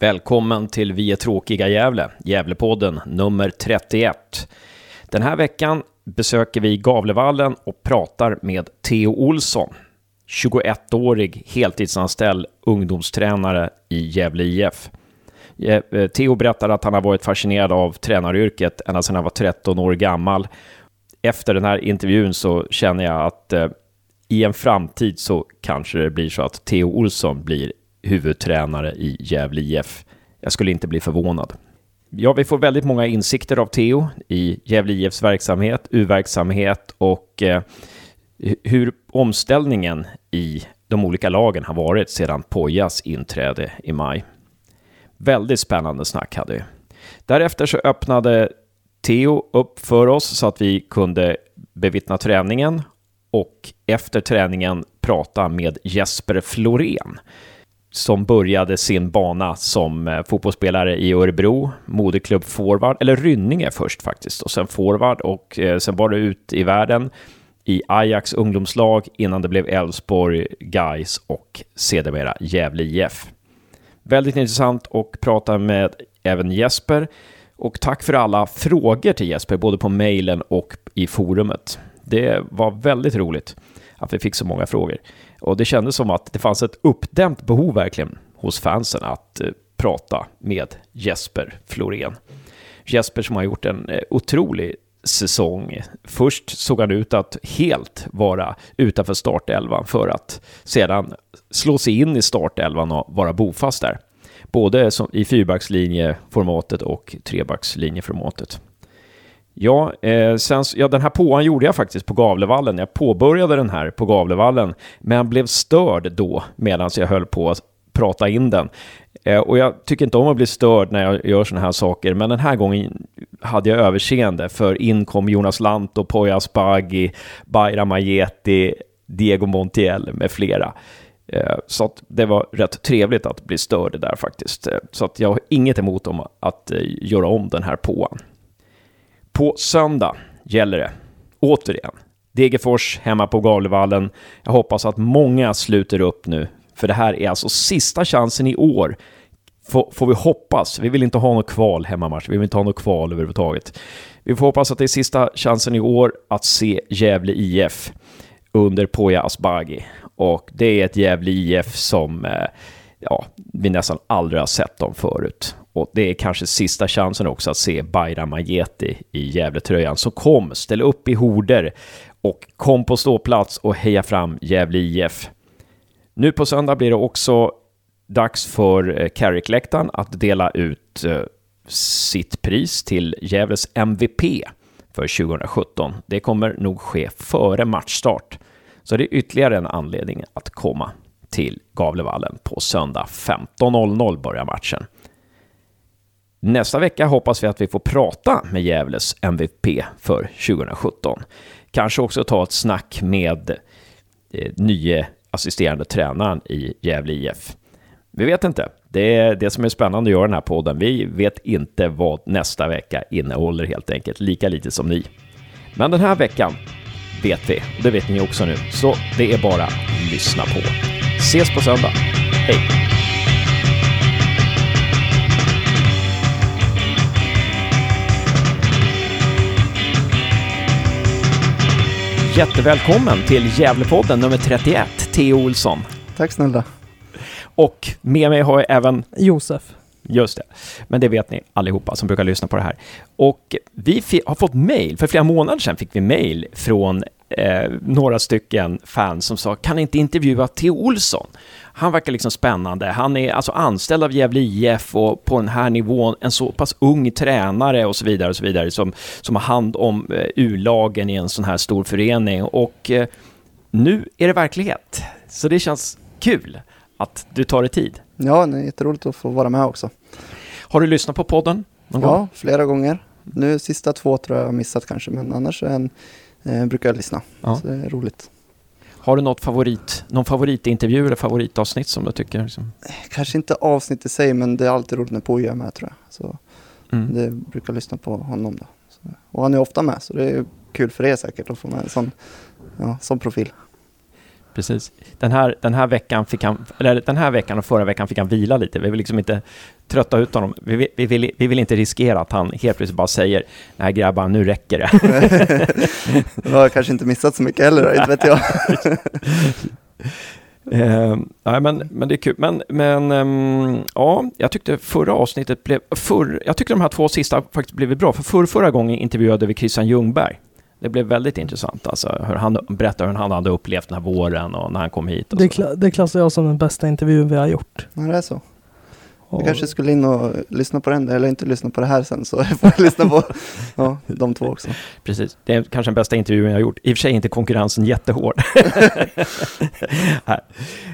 Välkommen till Vi är tråkiga Gävle, Gävlepodden nummer 31. Den här veckan besöker vi Gavlevallen och pratar med Theo Olsson, 21-årig heltidsanställd ungdomstränare i Gävle IF. Eh, Theo berättar att han har varit fascinerad av tränaryrket ända sedan han var 13 år gammal. Efter den här intervjun så känner jag att eh, i en framtid så kanske det blir så att Theo Olsson blir huvudtränare i Gävle IF. Jag skulle inte bli förvånad. Ja, vi får väldigt många insikter av Theo i Gävle IFs verksamhet, U-verksamhet och eh, hur omställningen i de olika lagen har varit sedan Pojas inträde i maj. Väldigt spännande snack hade vi. Därefter så öppnade Theo upp för oss så att vi kunde bevittna träningen och efter träningen prata med Jesper Florén som började sin bana som eh, fotbollsspelare i Örebro, moderklubb forward, eller Rynninge först faktiskt, och sen forward och eh, sen var det ut i världen i Ajax ungdomslag innan det blev Elfsborg, Gais och sedermera Gävle IF. Väldigt intressant att prata med även Jesper och tack för alla frågor till Jesper, både på mejlen och i forumet. Det var väldigt roligt att vi fick så många frågor. Och det kändes som att det fanns ett uppdämt behov verkligen hos fansen att eh, prata med Jesper Florén. Jesper som har gjort en eh, otrolig säsong. Först såg han ut att helt vara utanför startelvan för att sedan slå sig in i startelvan och vara bofast där. Både i fyrbackslinjeformatet och trebackslinjeformatet. Ja, eh, sen, ja, den här påan gjorde jag faktiskt på Gavlevallen. Jag påbörjade den här på Gavlevallen, men blev störd då medan jag höll på att prata in den. Eh, och jag tycker inte om att bli störd när jag gör sådana här saker, men den här gången hade jag överseende, för in kom Jonas Lantto, Poya Asbaghi, Bayram Ajeti, Diego Montiel med flera. Eh, så att det var rätt trevligt att bli störd där faktiskt. Eh, så att jag har inget emot om att eh, göra om den här påan. På söndag gäller det, återigen, Degerfors hemma på Gavlevallen. Jag hoppas att många sluter upp nu, för det här är alltså sista chansen i år. Får, får vi hoppas. Vi vill inte ha något kval hemmamatch. Vi vill inte ha något kval överhuvudtaget. Vi får hoppas att det är sista chansen i år att se Gävle IF under Poya Asbaghi. Och det är ett Gävle IF som eh, ja, vi nästan aldrig har sett dem förut. Och det är kanske sista chansen också att se Bayram Ajeti i Gävletröjan. Så kom, ställ upp i horder och kom på ståplats och heja fram Gävle IF. Nu på söndag blir det också dags för eh, Carrick-läktaren att dela ut eh, sitt pris till Gävles MVP för 2017. Det kommer nog ske före matchstart. Så det är ytterligare en anledning att komma till Gavlevallen på söndag 15.00 börjar matchen. Nästa vecka hoppas vi att vi får prata med Gävles MVP för 2017. Kanske också ta ett snack med eh, nye assisterande tränaren i Gävle IF. Vi vet inte. Det är det som är spännande att göra den här podden. Vi vet inte vad nästa vecka innehåller helt enkelt, lika lite som ni. Men den här veckan vet vi, och det vet ni också nu, så det är bara att lyssna på. Ses på söndag. Hej! Jättevälkommen till Gävlepodden nummer 31, Theo Olsson. Tack snälla. Och med mig har jag även Josef. Just det. Men det vet ni allihopa som brukar lyssna på det här. Och vi har fått mail, för flera månader sedan fick vi mail från eh, några stycken fans som sa, kan ni inte intervjua Theo Olsson? Han verkar liksom spännande. Han är alltså anställd av Gävle IF och på den här nivån en så pass ung tränare och så vidare och så vidare som, som har hand om eh, U-lagen i en sån här stor förening. Och eh, nu är det verklighet. Så det känns kul att du tar dig tid. Ja, det är jätteroligt att få vara med också. Har du lyssnat på podden? ja, gång? flera gånger. Nu sista två tror jag jag missat kanske, men annars en, eh, brukar jag lyssna. Ja. Så det är roligt. Har du något favorit, någon favoritintervju eller favoritavsnitt som du tycker? Liksom? Kanske inte avsnitt i sig, men det är alltid roligt när Poja är med tror jag. Så mm. det brukar lyssna på honom då. Så, och han är ofta med, så det är kul för er säkert att få med en sån, ja, sån profil. Precis. Den här, den här veckan fick han, eller den här veckan och förra veckan fick han vila lite. Vi vill liksom inte trötta ut honom. Vi, vi, vi, vill, vi vill inte riskera att han helt plötsligt bara säger Nej grabbar, nu räcker det. Nu har jag kanske inte missat så mycket heller, inte vet jag. Eh, nej, men, men det är kul. Men, men ehm, ja, jag tyckte förra avsnittet blev... Förr, jag tyckte de här två sista faktiskt blev bra. För förr, förra gången intervjuade vi Christian Ljungberg. Det blev väldigt intressant. Alltså, hur han berättade hur han hade upplevt den här våren och när han kom hit. Och Det, kla- det klassar jag som den bästa intervjun vi har gjort. Ja, det är så. Jag kanske skulle in och lyssna på den, eller inte lyssna på det här sen, så jag får lyssna på ja, de två också. Precis. Det är kanske den bästa intervjun jag har gjort. I och för sig är inte konkurrensen jättehård.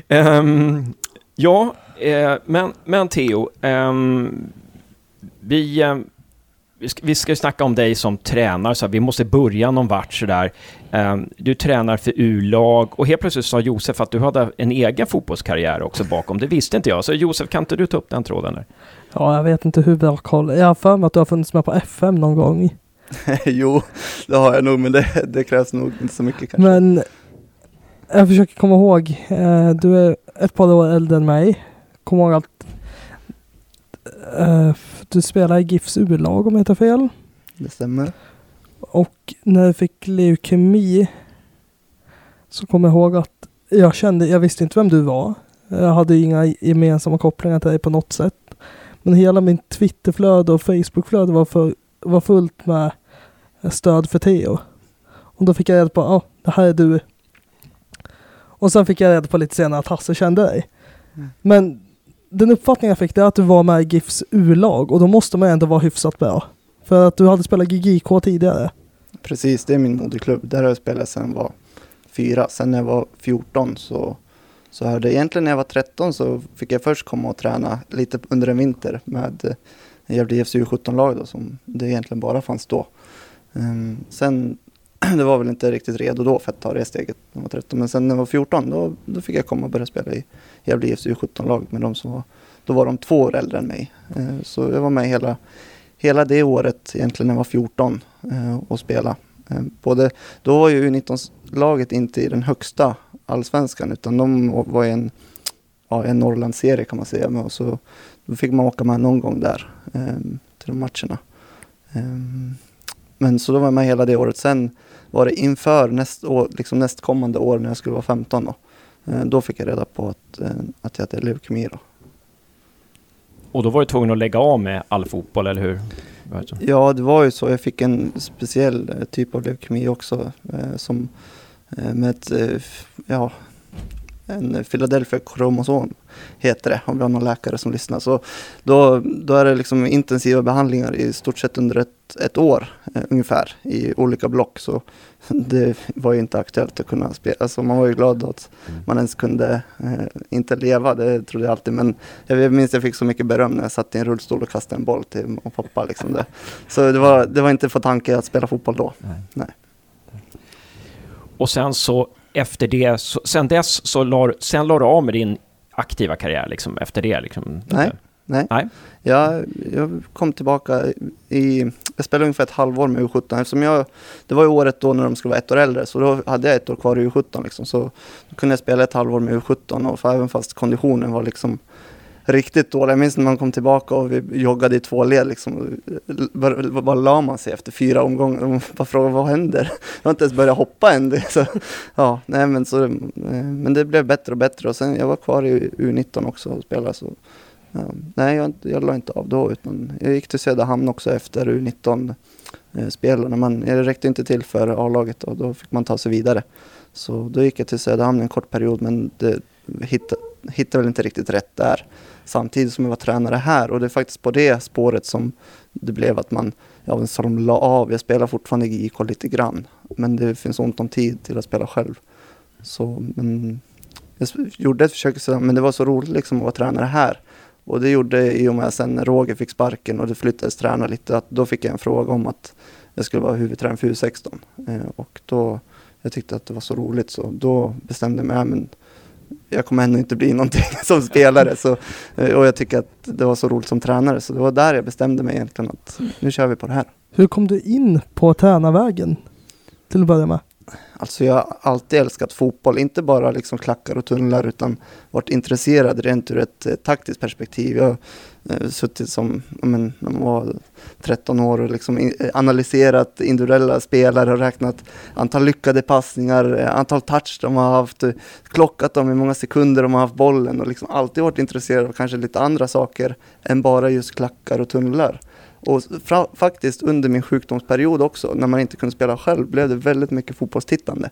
Ehm, ja, eh, men, men Theo, ehm, vi, eh, vi, ska, ju snacka om dig som tränare, så vi måste börja någon vart sådär. Ehm, du tränar för U-lag och helt plötsligt sa Josef att du hade en egen fotbollskarriär också bakom. Det visste inte jag. Så Josef, kan inte du ta upp den tråden? Där? Ja, jag vet inte hur bra koll. Jag har för mig att du har funnits med på FM någon gång. jo, det har jag nog, men det, det krävs nog inte så mycket kanske. Men jag försöker komma ihåg. Eh, du är ett par år äldre än mig. Kom ihåg att eh, du spelar i GIFs U-lag om jag inte har fel. Det stämmer. Och när du fick leukemi så kommer jag ihåg att jag kände, jag visste inte vem du var. Jag hade inga gemensamma kopplingar till dig på något sätt. Men hela min Twitterflöde och Facebookflöde var, för, var fullt med stöd för Theo. Och då fick jag reda på, ja, det här är du. Och sen fick jag reda på lite senare att Hasse kände dig. Mm. Men den uppfattningen jag fick det är att du var med i GIFs U-lag och då måste man ändå vara hyfsat bra. För att du hade spelat GGK tidigare. Precis, det är min moderklubb. Där har jag spelat sedan jag var fyra. Sen när jag var 14 så, så hörde egentligen när jag var 13 så fick jag först komma och träna lite under en vinter med Gävle IFs U17-lag då som det egentligen bara fanns då. Um, sen, det var väl inte riktigt redo då för att ta det steget när jag var 13. Men sen när jag var 14 då, då fick jag komma och börja spela i jag IFs U17-lag med de som var, då var de två år äldre än mig. Eh, så jag var med hela, hela det året egentligen när jag var 14 eh, och spelade. Eh, både, då var ju U19-laget inte i den högsta allsvenskan utan de var i en, ja, en Norrlandsserie kan man säga. Men så, då fick man åka med någon gång där eh, till de matcherna. Eh, men så då var jag med hela det året. Sen var det inför näst år, liksom nästkommande år när jag skulle vara 15 då. Eh, då fick jag reda på att, eh, att jag hade leukemi då. Och då var du tvungen att lägga av med all fotboll, eller hur? Ja, det var ju så. Jag fick en speciell eh, typ av leukemi också. Som med ett, ja, en Philadelphia-kromosom heter det, om vi har någon läkare som lyssnar. Så då, då är det liksom intensiva behandlingar i stort sett under ett, ett år eh, ungefär i olika block. Så det var ju inte aktuellt att kunna spela. Alltså man var ju glad att man ens kunde eh, inte leva, det trodde jag alltid. Men jag minns jag fick så mycket beröm när jag satt i en rullstol och kastade en boll till och pappa. Liksom det. Så det var, det var inte för tanke att spela fotboll då. Nej. Och sen så efter det, så, sen dess så la, sen la du av med din aktiva karriär liksom efter det liksom? Nej. Nej. Nej. Jag, jag kom tillbaka i, jag spelade ungefär ett halvår med U17 eftersom jag, det var ju året då när de skulle vara ett år äldre så då hade jag ett år kvar i U17 liksom så då kunde jag spela ett halvår med U17 och för även fast konditionen var liksom riktigt dålig. Jag minns när man kom tillbaka och vi joggade i två led liksom. Bara, bara la man sig efter fyra omgångar och bara frågade vad händer? Jag har inte ens börjat hoppa än. Så, ja, nej, men, så, eh, men det blev bättre och bättre och sen jag var kvar i U19 också och spelade så Ja, nej, jag, jag la inte av då utan jag gick till Söderhamn också efter U19 eh, spelarna. Man, det räckte inte till för A-laget och då fick man ta sig vidare. Så då gick jag till Söderhamn en kort period men det hittade, hittade väl inte riktigt rätt där. Samtidigt som jag var tränare här och det är faktiskt på det spåret som det blev att man, ja så de la av. Jag spelar fortfarande i GIK lite grann men det finns ont om tid till att spela själv. Så, men jag gjorde ett försök men det var så roligt liksom att vara tränare här. Och det gjorde i och med sen när Roger fick sparken och det flyttades träna lite, att då fick jag en fråga om att jag skulle vara huvudtränare för U16. Eh, och då, jag tyckte att det var så roligt så då bestämde jag mig, men jag kommer ändå inte bli någonting som spelare. Så, eh, och jag tycker att det var så roligt som tränare, så det var där jag bestämde mig egentligen att nu kör vi på det här. Hur kom du in på tränarvägen? Till att börja med. Alltså jag har alltid älskat fotboll, inte bara liksom klackar och tunnlar utan varit intresserad rent ur ett eh, taktiskt perspektiv. Jag Eh, suttit som, men, när man var 13 år och liksom eh, analyserat individuella spelare och räknat antal lyckade passningar, eh, antal touch de har haft, klockat dem hur många sekunder de har haft bollen och liksom alltid varit intresserad av kanske lite andra saker än bara just klackar och tunnlar. Och fra, faktiskt under min sjukdomsperiod också, när man inte kunde spela själv, blev det väldigt mycket fotbollstittande.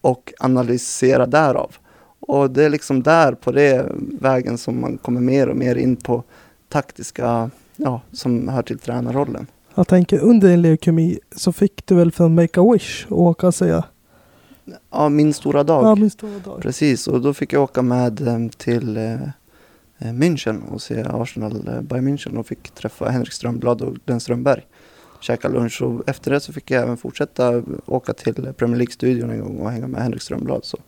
Och analysera därav. Och det är liksom där, på det vägen, som man kommer mer och mer in på taktiska, ja, som hör till tränarrollen. Jag tänker under din leukemi så fick du väl från Make-A-Wish åka och säga Ja, min stora dag. Ja, min stora dag. Precis, och då fick jag åka med eh, till eh, München och se Arsenal eh, Bayern München och fick träffa Henrik Strömblad och Glenn Strömberg. Käka lunch och efter det så fick jag även fortsätta åka till Premier League-studion en gång och hänga med Henrik Strömblad. Så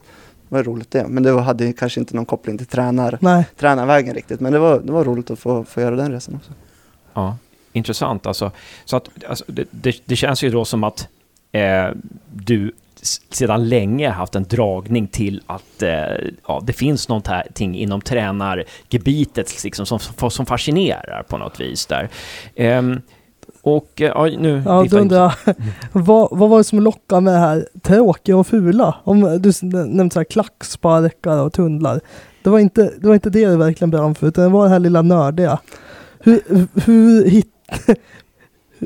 var roligt det. Men det var- hade kanske inte någon koppling till tränar, Nej, tränarvägen riktigt. Men det var, det var roligt att få, få göra den resan också. Ja, intressant alltså. Så att, alltså det, det, det känns ju då som att eh, du sedan länge haft en dragning till att eh, ja, det finns någonting inom tränargebitet liksom, som, som fascinerar på något vis där. Ehm, och eh, ja, nu... ja, då undrar jag, vad, vad var det som lockade med det här tråkiga och fula? Om du nämnde så här klacksparkar och tunnlar. Det var inte det, var inte det du verkligen brann för, utan det var det här lilla nördiga. Hur, hur hit,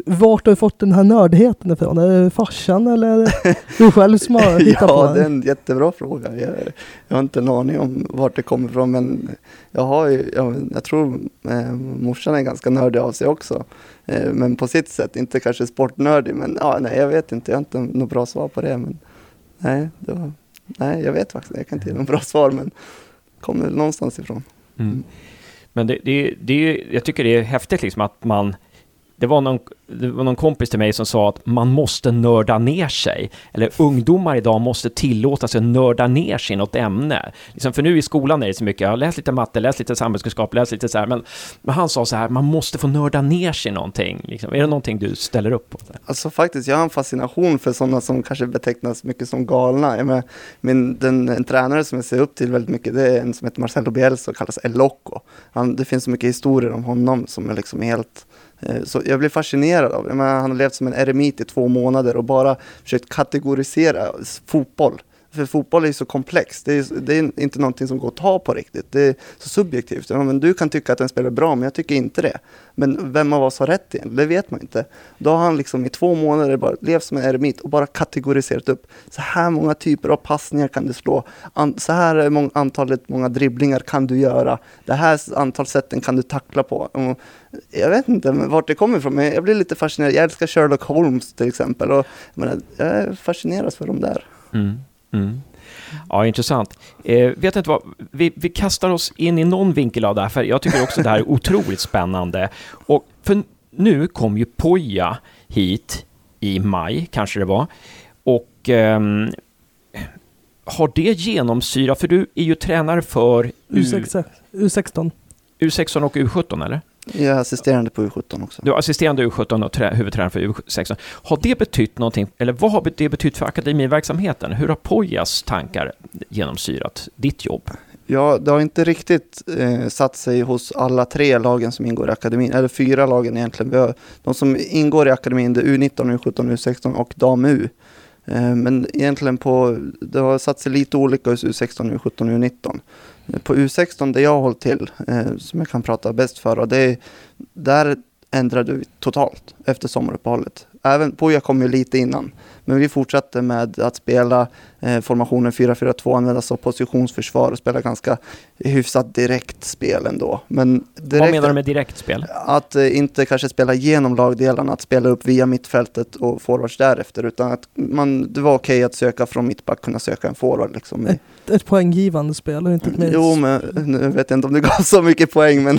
vart har du fått den här nördigheten ifrån? Är det farsan eller är det du själv som har hittat på ja, det är den? en jättebra fråga. Jag, jag har inte en aning om vart det kommer ifrån, men jag har ju, jag, jag tror eh, morsan är ganska nördig av sig också. Eh, men på sitt sätt, inte kanske sportnördig, men ja, nej, jag vet inte, jag har inte något bra svar på det. Men, nej, det var, nej, jag vet faktiskt jag kan inte ge något bra svar, men kommer någonstans ifrån. Mm. Men det, det, det, jag tycker det är häftigt liksom att man... Det var, någon, det var någon kompis till mig som sa att man måste nörda ner sig. Eller ungdomar idag måste tillåta sig att nörda ner sig i något ämne. Liksom för nu i skolan är det så mycket, jag har läst lite matte, läst lite samhällskunskap, läst lite så här. Men, men han sa så här, man måste få nörda ner sig i någonting. Liksom. Är det någonting du ställer upp på? Alltså faktiskt, jag har en fascination för sådana som kanske betecknas mycket som galna. Jag menar, min, den, en tränare som jag ser upp till väldigt mycket, det är en som heter Marcelo Bielsa och kallas El Loco. Han, det finns så mycket historier om honom som är liksom helt Eh, så jag blev fascinerad av det. Han har levt som en eremit i två månader och bara försökt kategorisera fotboll. För fotboll är ju så komplext. Det är, det är inte någonting som går att ta på riktigt. Det är så subjektivt. Ja, men du kan tycka att en spelare är bra, men jag tycker inte det. Men vem av oss har rätt egentligen? Det vet man inte. Då har han liksom i två månader bara levt som en eremit och bara kategoriserat upp. Så här många typer av passningar kan du slå. An så här är antalet många dribblingar kan du göra. Det här antal sätten kan du tackla på. Jag vet inte vart det kommer ifrån, men jag blir lite fascinerad. Jag älskar Sherlock Holmes till exempel. Och, jag, menar, jag är fascinerad för de där. Mm. Mm. Ja, intressant. Eh, vet inte vad, vi, vi kastar oss in i någon vinkel av det här, för jag tycker också det här är otroligt spännande. Och för nu kom ju Poja hit i maj, kanske det var. Och ehm, har det genomsyrat, för du är ju tränare för U, U16. U16. U16 och U17, eller? Jag är assisterande på U17 också. Du är assisterande U17 och trä, huvudtränare för U16. Har det betytt någonting, eller vad har det betytt för akademiverksamheten? Hur har Pojas tankar genomsyrat ditt jobb? Ja, det har inte riktigt eh, satt sig hos alla tre lagen som ingår i akademin, eller fyra lagen egentligen. Vi har, de som ingår i akademin, det är U19, U17, U16 och dam-U. Eh, men egentligen på, det har satt sig lite olika hos U16, U17 och U19. På U16, där jag har hållit till, eh, som jag kan prata bäst för, och det där ändrade vi totalt efter sommaruppehållet. Även Poja kom ju lite innan, men vi fortsatte med att spela eh, formationen 4-4-2, använda som positionsförsvar och spela ganska hyfsat direkt spel ändå. Men direkt, Vad menar du med direktspel? Att eh, inte kanske spela genom lagdelarna, att spela upp via mittfältet och forwards därefter, utan att man, det var okej att söka från mittback, kunna söka en forward liksom. Ett, ett poänggivande spel och inte ett. Jo, men nu vet jag inte om det gav så mycket poäng, men,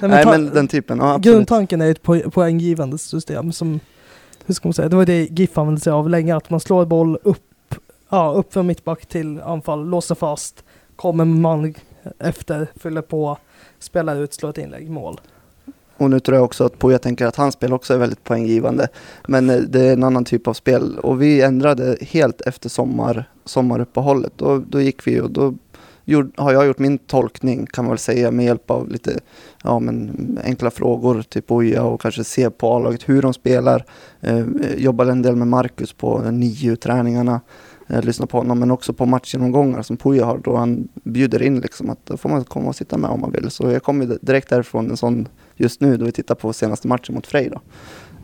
Nej, nej, ta- men den typen. Ja, absolut. Grundtanken är ett po- poänggivande system som, hur ska man säga, det var det GIF använde sig av länge, att man slår boll upp, ja, upp från mittback till anfall, låser fast, kommer man efter, fyller på, spelar ut, slår ett inlägg, mål. Och nu tror jag också att Poja tänker att hans spel också är väldigt poänggivande. Men eh, det är en annan typ av spel. Och vi ändrade helt efter sommar, sommaruppehållet. Då, då gick vi och då gjord, har jag gjort min tolkning kan man väl säga med hjälp av lite ja, men enkla frågor typ till Poja och kanske se på A-laget hur de spelar. Eh, jobbade en del med Marcus på NIU-träningarna. Eh, lyssna på honom men också på matchgenomgångar som Poja har då han bjuder in liksom att då får man komma och sitta med om man vill. Så jag kommer direkt därifrån en sån just nu då vi tittar på senaste matchen mot Frej. Då.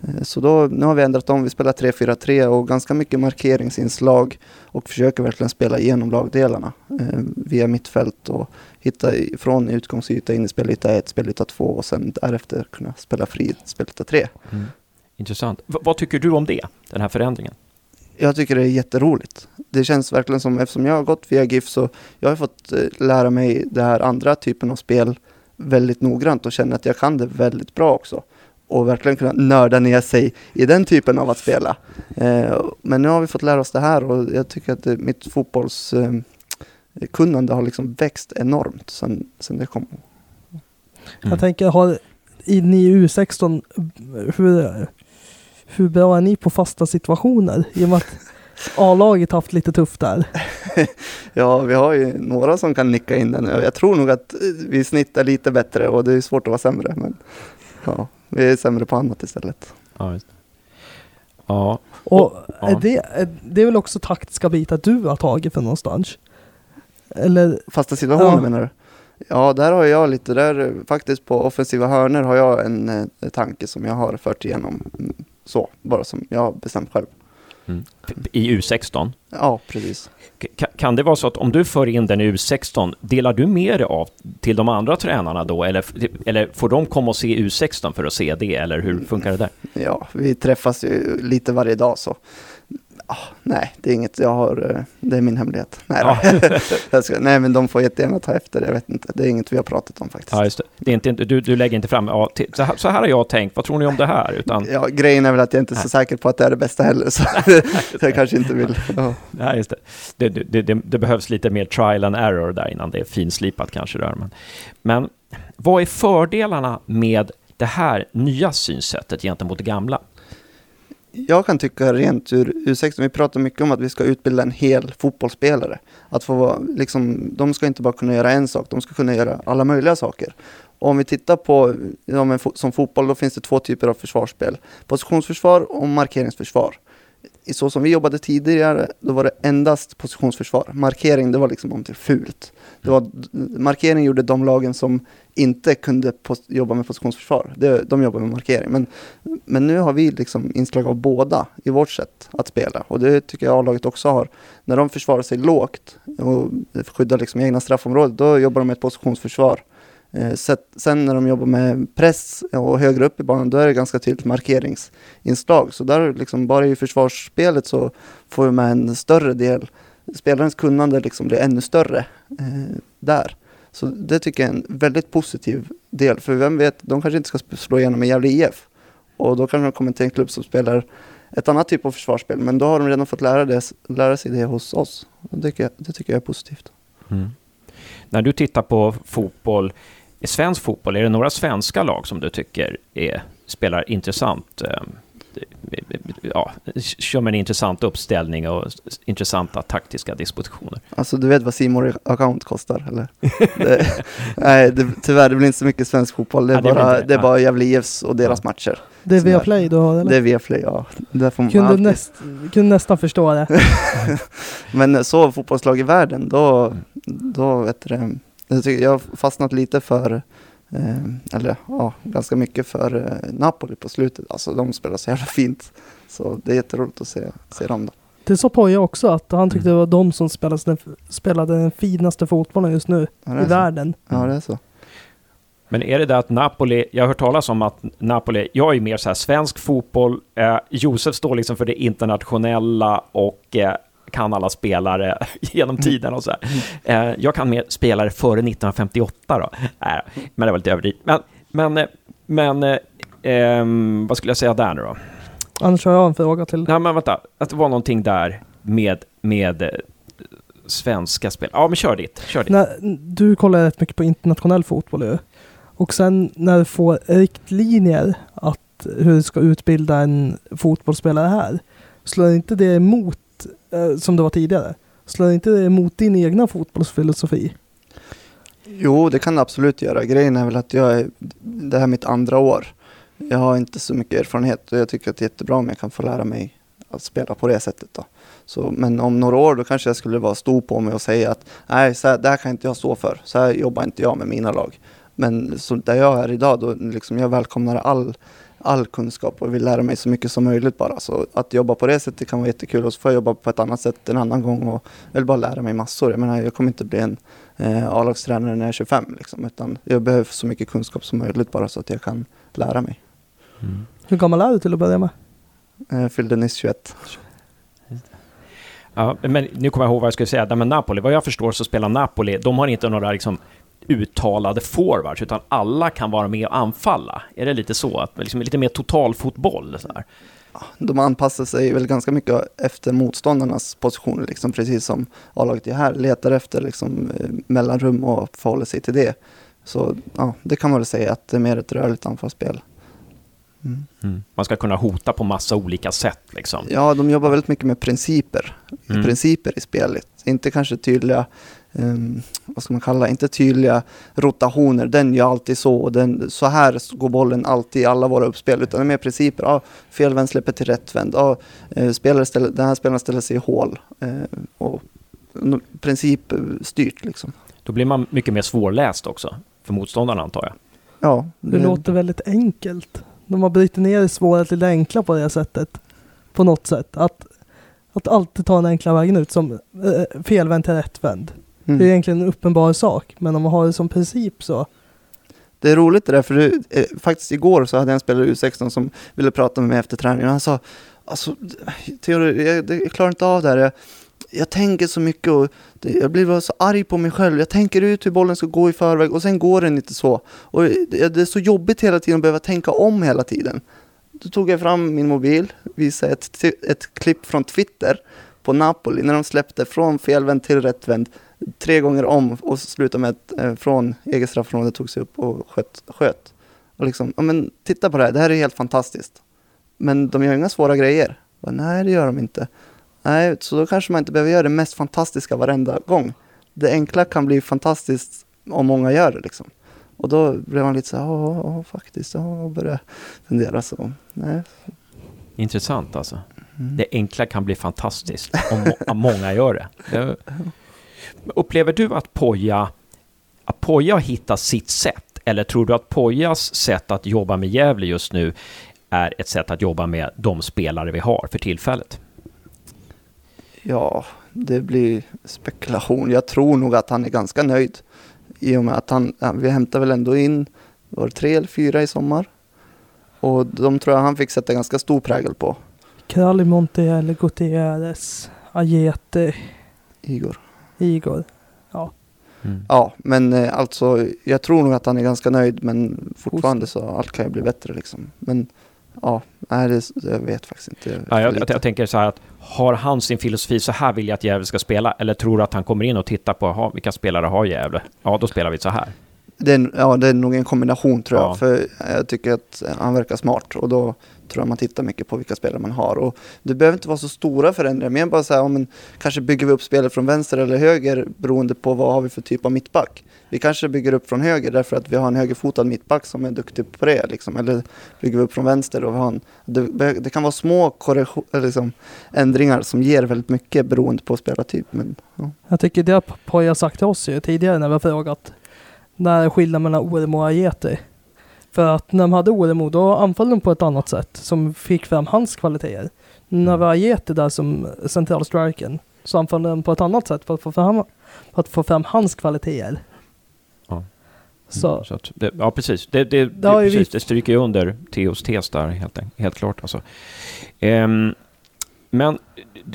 Eh, så då, nu har vi ändrat om, vi spelar 3-4-3 och ganska mycket markeringsinslag och försöker verkligen spela igenom lagdelarna eh, via mittfält och hitta från utgångsyta in i spelyta 1, spelyta 2 och sen därefter kunna spela fri spelyta 3. Mm. Intressant. V vad tycker du om det, den här förändringen? Jag tycker det är jätteroligt. Det känns verkligen som, eftersom jag har gått via GIF så jag har fått eh, lära mig det här andra typen av spel väldigt noggrant och känner att jag kan det väldigt bra också. Och verkligen kunna nörda ner sig i den typen av att spela. Eh, men nu har vi fått lära oss det här och jag tycker att mitt fotbollskunnande har liksom växt enormt sen, sen det kom. Mm. Jag tänker, har i ni U16, hur, hur bra är ni på fasta situationer? I och med att A-laget haft lite tufft där. ja, vi har ju några som kan nicka in den. Jag tror nog att vi snittar lite bättre och det är svårt att vara sämre. Men ja, vi är sämre på annat istället. Ja, just det. Ja. Och ja. Är det, är, det är väl också taktiska bitar du har tagit för någonstans? Eller? Fasta situationer ja. menar du? Ja, där har jag lite, där faktiskt på offensiva hörner har jag en, en eh, tanke som jag har fört igenom mm, så, bara som jag har bestämt själv. Mm. I U16? Ja, precis. K kan det vara så att om du för in den i U16, delar du med dig av till de andra tränarna då? Eller, eller får de komma och se U16 för att se det? Eller hur funkar det där? Ja, vi träffas ju lite varje dag så Ah, nej, det är inget jag har, eh, det är min hemlighet. Nej, ja. ska, nej men de får jättegärna ta efter, jag vet inte. Det är inget vi har pratat om faktiskt. Ja, just det. det är inte, du, du lägger inte fram, ja, så, här, så här har jag tänkt, vad tror ni om det här? Utan... Ja, grejen är väl att jag inte är så säker på att det är det bästa heller, så jag kanske inte vill. Ja. Nej, just det. Det, det, det. det, behövs lite mer trial and error där innan det är finslipat kanske. Där. Men, men vad är fördelarna med det här nya synsättet gentemot det gamla? Jag kan tycka rent ur U16, vi pratar mycket om att vi ska utbilda en hel fotbollsspelare. Att få, liksom, de ska inte bara kunna göra en sak, de ska kunna göra alla möjliga saker. Och om vi tittar på ja, som fotboll, då finns det två typer av försvarsspel. Positionsförsvar och markeringsförsvar så som vi jobbade tidigare, då var det endast positionsförsvar. Markering, det var liksom någonting fult. Det var, markering gjorde de lagen som inte kunde jobba med positionsförsvar. Det, de jobbade med markering. Men, men nu har vi liksom inslag av båda i vårt sätt att spela. Och det tycker jag A-laget också har. När de försvarar sig lågt och skyddar liksom egna straffområdet, då jobbar de med ett positionsförsvar. Eh, sen när de jobbar med press och högre upp i banan, då är det ganska tydligt markeringsinslag. Så där liksom bara i försvarsspelet så får vi med en större del. Spelarens kunnande liksom blir ännu större eh, där. Så det tycker jag är en väldigt positiv del. För vem vet, de kanske inte ska slå igenom i Gävle IF. Och då kanske de kommer till en klubb som spelar ett annat typ av försvarsspel. Men då har de redan fått lära, det, lära sig det hos oss. Det tycker jag, det tycker jag är positivt. Mm. När du tittar på fotboll, i svensk fotboll, är det några svenska lag som du tycker är, spelar intressant? Eh, ja, kör med en intressant uppställning och intressanta taktiska dispositioner. Alltså du vet vad Simor account kostar eller? det, nej, det, tyvärr det blir inte så mycket svensk fotboll. Det är ja, bara, det är bara Gävle IFs och deras ja. matcher. Det är Viaplay du har eller? Det är Viaplay, ja. kunde, näst, kunde nästan förstå det. Men så fotbollslag i världen, då, då vet du jag har fastnat lite för, eh, eller ja, ganska mycket för eh, Napoli på slutet. Alltså de spelar så jävla fint. Så det är jätteroligt att se, se dem då. Det sa Poja också, att han tyckte mm. det var de som spelade den, spelade den finaste fotbollen just nu ja, i världen. Ja, det är så. Men är det det att Napoli, jag har hört talas om att Napoli, jag är mer så här svensk fotboll, eh, Josef står liksom för det internationella och eh, kan alla spelare genom tiden och så här. Eh, jag kan mer spelare före 1958 då. Nej, men det var lite överdrivet. Men, men, men eh, ehm, vad skulle jag säga där nu då? Annars har jag en fråga till. Nej, men vänta. Att det var någonting där med, med eh, svenska spel. Ja, men kör ditt. Kör ditt. Nej, du kollar rätt mycket på internationell fotboll ju. Och sen när du får riktlinjer att hur du ska utbilda en fotbollsspelare här, slår inte det emot, eh, Eh, som det var tidigare, slår inte det emot din egna fotbollsfilosofi? Jo, det kan det absolut göra. Grejen är väl att jag är, det här är mitt andra år. Jag har inte så mycket erfarenhet och jag tycker att det är jättebra om jag kan få lära mig att spela på det sättet. Då. Så, men om några år då kanske jag skulle vara stor på mig och säga att nej, så här, det här kan inte jag stå för. Så här jobbar inte jag med mina lag. Men så där jag är idag, då liksom jag välkomnar all, all kunskap och vill lära mig så mycket som möjligt bara. Så att jobba på det sättet kan vara jättekul och så får jag jobba på ett annat sätt en annan gång och jag vill bara lära mig massor. Jag menar, jag kommer inte bli en eh, A-lagstränare när jag är 25 liksom, utan jag behöver så mycket kunskap som möjligt bara så att jag kan lära mig. Mm. Hur gammal är du till att börja med? Jag fyllde nyss 21. Ja, men nu kommer jag ihåg vad jag skulle säga. Men Napoli, vad jag förstår så spelar Napoli, de har inte några liksom uttalade forwards, utan alla kan vara med och anfalla. Är det lite så? Att, liksom, lite mer totalfotboll? Så här. De anpassar sig väl ganska mycket efter motståndarnas positioner, liksom, precis som A-laget är här. Letar efter liksom, eh, mellanrum och förhåller sig till det. Så ja, det kan man väl säga att det är mer ett rörligt anfallsspel. Mm. Mm. Man ska kunna hota på massa olika sätt. Liksom. Ja, de jobbar väldigt mycket med principer. Mm. Principer i spelet. Inte kanske tydliga, um, vad ska man kalla inte tydliga rotationer. Den gör alltid så. Den, så här går bollen alltid i alla våra uppspel. Utan det är mer principer. Ja, felvänd släpper till. Ja, uh, spelare ställer, den här spelaren ställer sig i hål. Uh, och principstyrt liksom. Då blir man mycket mer svårläst också. För motståndarna antar jag. Ja. Det, det låter väldigt enkelt de har brutit ner det svåra till det enkla på det sättet. På något sätt. Att, att alltid ta den enkla vägen ut som eh, felvänd till rättvänd. Mm. Det är egentligen en uppenbar sak, men om man har det som princip så. Det är roligt det där, för det, eh, faktiskt igår så hade jag en spelare i U16 som ville prata med mig efter träningen. Han sa, alltså, Theodor, jag, jag klarar inte av det här. Jag, jag tänker så mycket och det, jag blir så arg på mig själv. Jag tänker ut hur bollen ska gå i förväg och sen går den inte så. Och det, det är så jobbigt hela tiden att behöva tänka om hela tiden. Då tog jag fram min mobil, visade ett, ett klipp från Twitter på Napoli när de släppte från felvänd till rättvänd tre gånger om och slutade med att eh, från eget straffområde tog sig upp och sköt. sköt. Och liksom, ja men titta på det här, det här är helt fantastiskt. Men de gör inga svåra grejer. Bara, Nej, det gör de inte. Nej, så då kanske man inte behöver göra det mest fantastiska varenda gång. Det enkla kan bli fantastiskt om många gör det liksom. Och då blev man lite så här, ja, faktiskt, ja, och började fundera så. Nej. Intressant alltså. Mm. Det enkla kan bli fantastiskt om, om många gör det. Upplever du att Poja, att Poja har hittat sitt sätt? Eller tror du att Pojas sätt att jobba med Gävle just nu är ett sätt att jobba med de spelare vi har för tillfället? Ja, det blir spekulation. Jag tror nog att han är ganska nöjd. I och med att han, vi hämtar väl ändå in, var tre eller fyra i sommar? Och de tror jag han fick sätta ganska stor prägel på. Kralli Montiel, Gutierrez, Ajete. Igor. Igor, ja. Mm. Ja, men eh, alltså jag tror nog att han är ganska nöjd men fortfarande så allt kan ju bli bättre liksom. Men ja, nej, det, jag vet faktiskt inte. Ja, jag, jag, jag, tänker så här att har han sin filosofi, så här vill jag att Gävle ska spela, eller tror du att han kommer in och tittar på, aha, vilka spelare har Gävle? Ja, då spelar vi så här. Det är, ja, det är nog en kombination tror jag, för jag tycker att han verkar smart och då tror jag man tittar mycket på vilka spelare man har. Och det behöver inte vara så stora förändringar, men bara så här, om kanske bygger vi upp spelet från vänster eller höger beroende på vad har vi för typ av mittback. Vi kanske bygger upp från höger därför att vi har en högerfotad mittback som är duktig på det. Liksom. Eller bygger vi upp från vänster och vi har en, det, det kan vara små liksom, ändringar som ger väldigt mycket beroende på spelartyp. Men, ja. Jag tycker det har Poja sagt till oss ju tidigare när vi har frågat när skillnaden mellan orm och Ajeti. För att när de hade Oremo då anföll de på ett annat sätt som fick fram hans kvaliteter. När vi har Ajeti där som centralstriken så anföll de på ett annat sätt för att få fram, för att få fram hans kvaliteter. Så. Mm, så att, det, ja, precis. Det, det, det, precis. Vi... det stryker ju under Theos tes där, helt, helt klart. Alltså. Um, men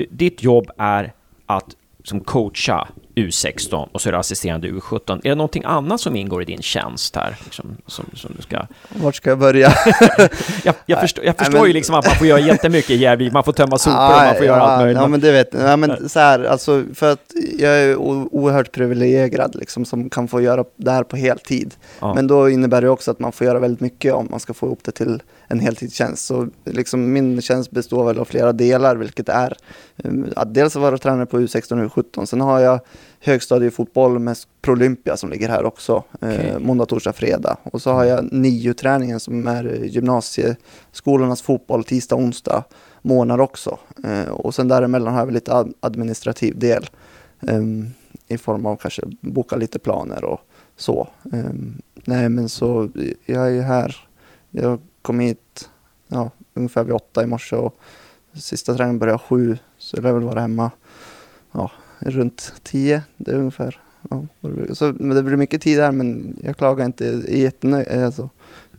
ditt jobb är att som coacha U16 och så är du assisterande U17. Är det någonting annat som ingår i din tjänst här? Liksom, som, som du ska... Vart ska jag börja? jag, jag, förstår, jag förstår men- ju liksom att man får göra jättemycket i. Man får tömma sopor och man får göra ja, allt möjligt. Ja, men det vet jag. Ja, men så här, alltså, för att jag är oerhört privilegierad liksom, som kan få göra det här på heltid. Ja. Men då innebär det också att man får göra väldigt mycket om man ska få ihop det till en heltidstjänst. Så liksom, min tjänst består väl av flera delar, vilket är um, att dels vara tränare på U16 och U17. Sen har jag högstadiefotboll med Prolympia som ligger här också, Okej. eh, måndag, torsdag, fredag. Och så har jag NIU-träningen som är eh, gymnasieskolornas fotboll tisdag, onsdag månader också. Eh, och sen däremellan har jag lite ad- administrativ del ehm, i form av kanske boka lite planer och så. Ehm, nej men så jag är ju här. Jag kom hit ja, ungefär vid åtta i morse och sista träningen började sju så jag lär väl vara hemma ja, runt tio. Det är ungefär. Ja, så, men det blir mycket tid här men jag klagar inte. Jag är jättenöjd. Alltså,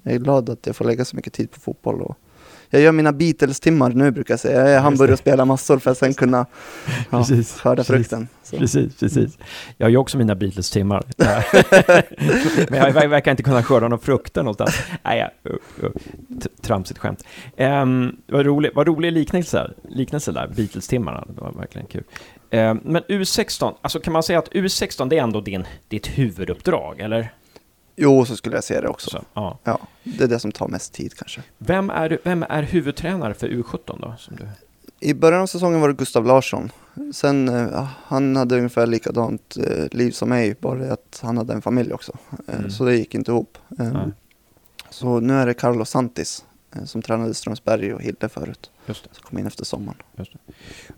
jag är glad att jag får lägga så mycket tid på fotboll. Och jag gör mina Beatles-timmar nu brukar jag säga. Jag är i Hamburg och spelar massor för att sen kunna ja, Precis, skörda frukten. Så. Precis, precis. Jag har ju också mina Beatles-timmar. Men jag ver- verkar inte kunna skörda någon frukter någonstans. Nej, uh, uh, tramsigt skämt. Um, vad, rolig, vad rolig liknelse, liknelse där, Beatles-timmarna. Det var verkligen kul. Ehm, men U16, alltså kan man säga att U16 det är ändå din, ditt huvuduppdrag, eller? Jo, så skulle jag säga det också. Så, ja. Ja, det är det som tar mest tid kanske. vem, är, vem är huvudtränare för U17 då? Som du? I början av säsongen var det Gustav Larsson. Sen, eh, ja, han hade ungefär likadant eh, liv som mig, bara att han hade en familj också. Eh, Mm. Så det gick inte ihop. Eh, Nej. Så nu är det Carlos Santis eh, som tränade Strömsberg och Hilde förut. Just det. Som kom in efter sommaren.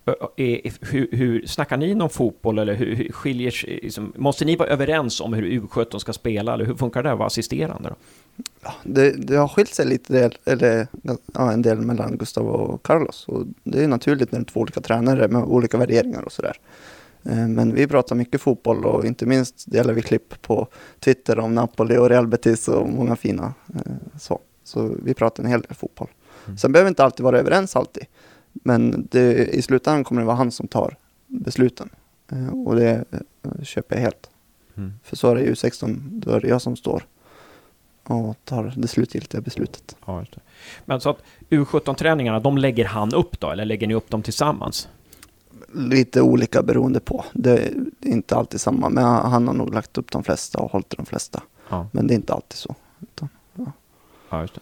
Ö, är- hur, hur, snackar ni någon fotboll eller hur, hur skiljer sig, liksom, måste ni vara överens om hur U17 ska spela eller hur funkar det att vara assisterande då? Ja, det, det har skilt sig lite del, eller, ja, en del mellan Gustav och Carlos. Och det är naturligt när det är två olika tränare med olika värderingar och sådär. Eh, Men vi pratar mycket fotboll och inte minst delar vi klipp på Twitter om Napoli och Real Betis och många fina eh, så. Så vi pratar en hel del fotboll. Mm. Sen behöver vi inte alltid vara överens alltid. Men det, i slutändan kommer det vara han som tar besluten. Eh, Och det eh, köper jag helt. För så är det ju 16, då är det jag som står och tar det slutgiltiga beslutet. Ja. Men så att U17-träningarna, de lägger han upp då, eller lägger ni upp dem tillsammans? Lite olika beroende på. Det är inte alltid samma, men han har nog lagt upp de flesta och hållit de flesta. Ja, Men det är inte alltid så. Utan, ja just det.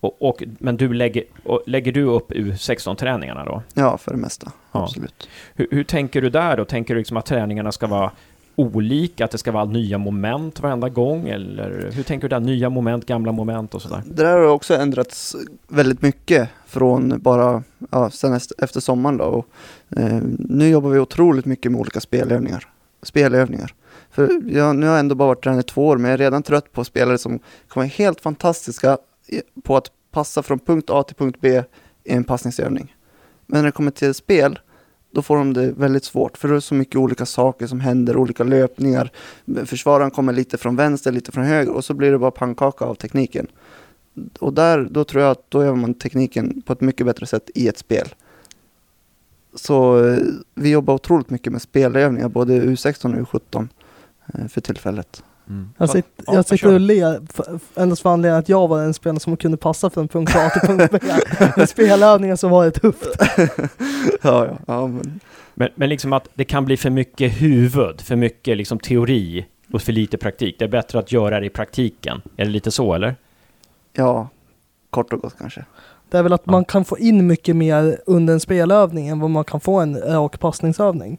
Och, och, men du lägger, och, lägger du upp U16-träningarna då? ja, för det mesta. Ja. Absolut. Hur, hur tänker du där då? Tänker du liksom att träningarna ska vara olika, att det ska vara nya moment varenda gång? Eller hur tänker du där? Nya moment, gamla moment och sådär? Det där har också ändrats väldigt mycket från bara ja, sen efter sommaren. Då. Och, eh, nu jobbar vi otroligt mycket med olika spelövningar. spelövningar. För jag, nu har jag ändå bara varit tränare i två år, men jag är redan trött på spelare som kommer helt fantastiska på att passa från punkt A till punkt B i en passningsövning. Men när det kommer till spel, då får de det väldigt svårt. För det är så mycket olika saker som händer, olika löpningar. Försvararen kommer lite från vänster, lite från höger och så blir det bara pannkaka av tekniken. Och där, då tror jag att då gör man tekniken på ett mycket bättre sätt i ett spel. Så eh, vi jobbar otroligt mycket med spelövningar, både U16 och U17 för tillfället. Jag, sitt, Ja, jag sitter och ler endast för anledningen att jag var en spelare som kunde passa från punkt A till punkt B. Med spelövningen så var det tufft. ja, ja, ja, men, Men, men liksom att det kan bli för mycket huvud, för mycket liksom teori och för lite praktik. Det är bättre att göra det i praktiken. Är det lite så, eller? ja, kort och gott kanske. Det är väl att Ja. man kan få in mycket mer under en spelövning än vad man kan få en rak passningsövning.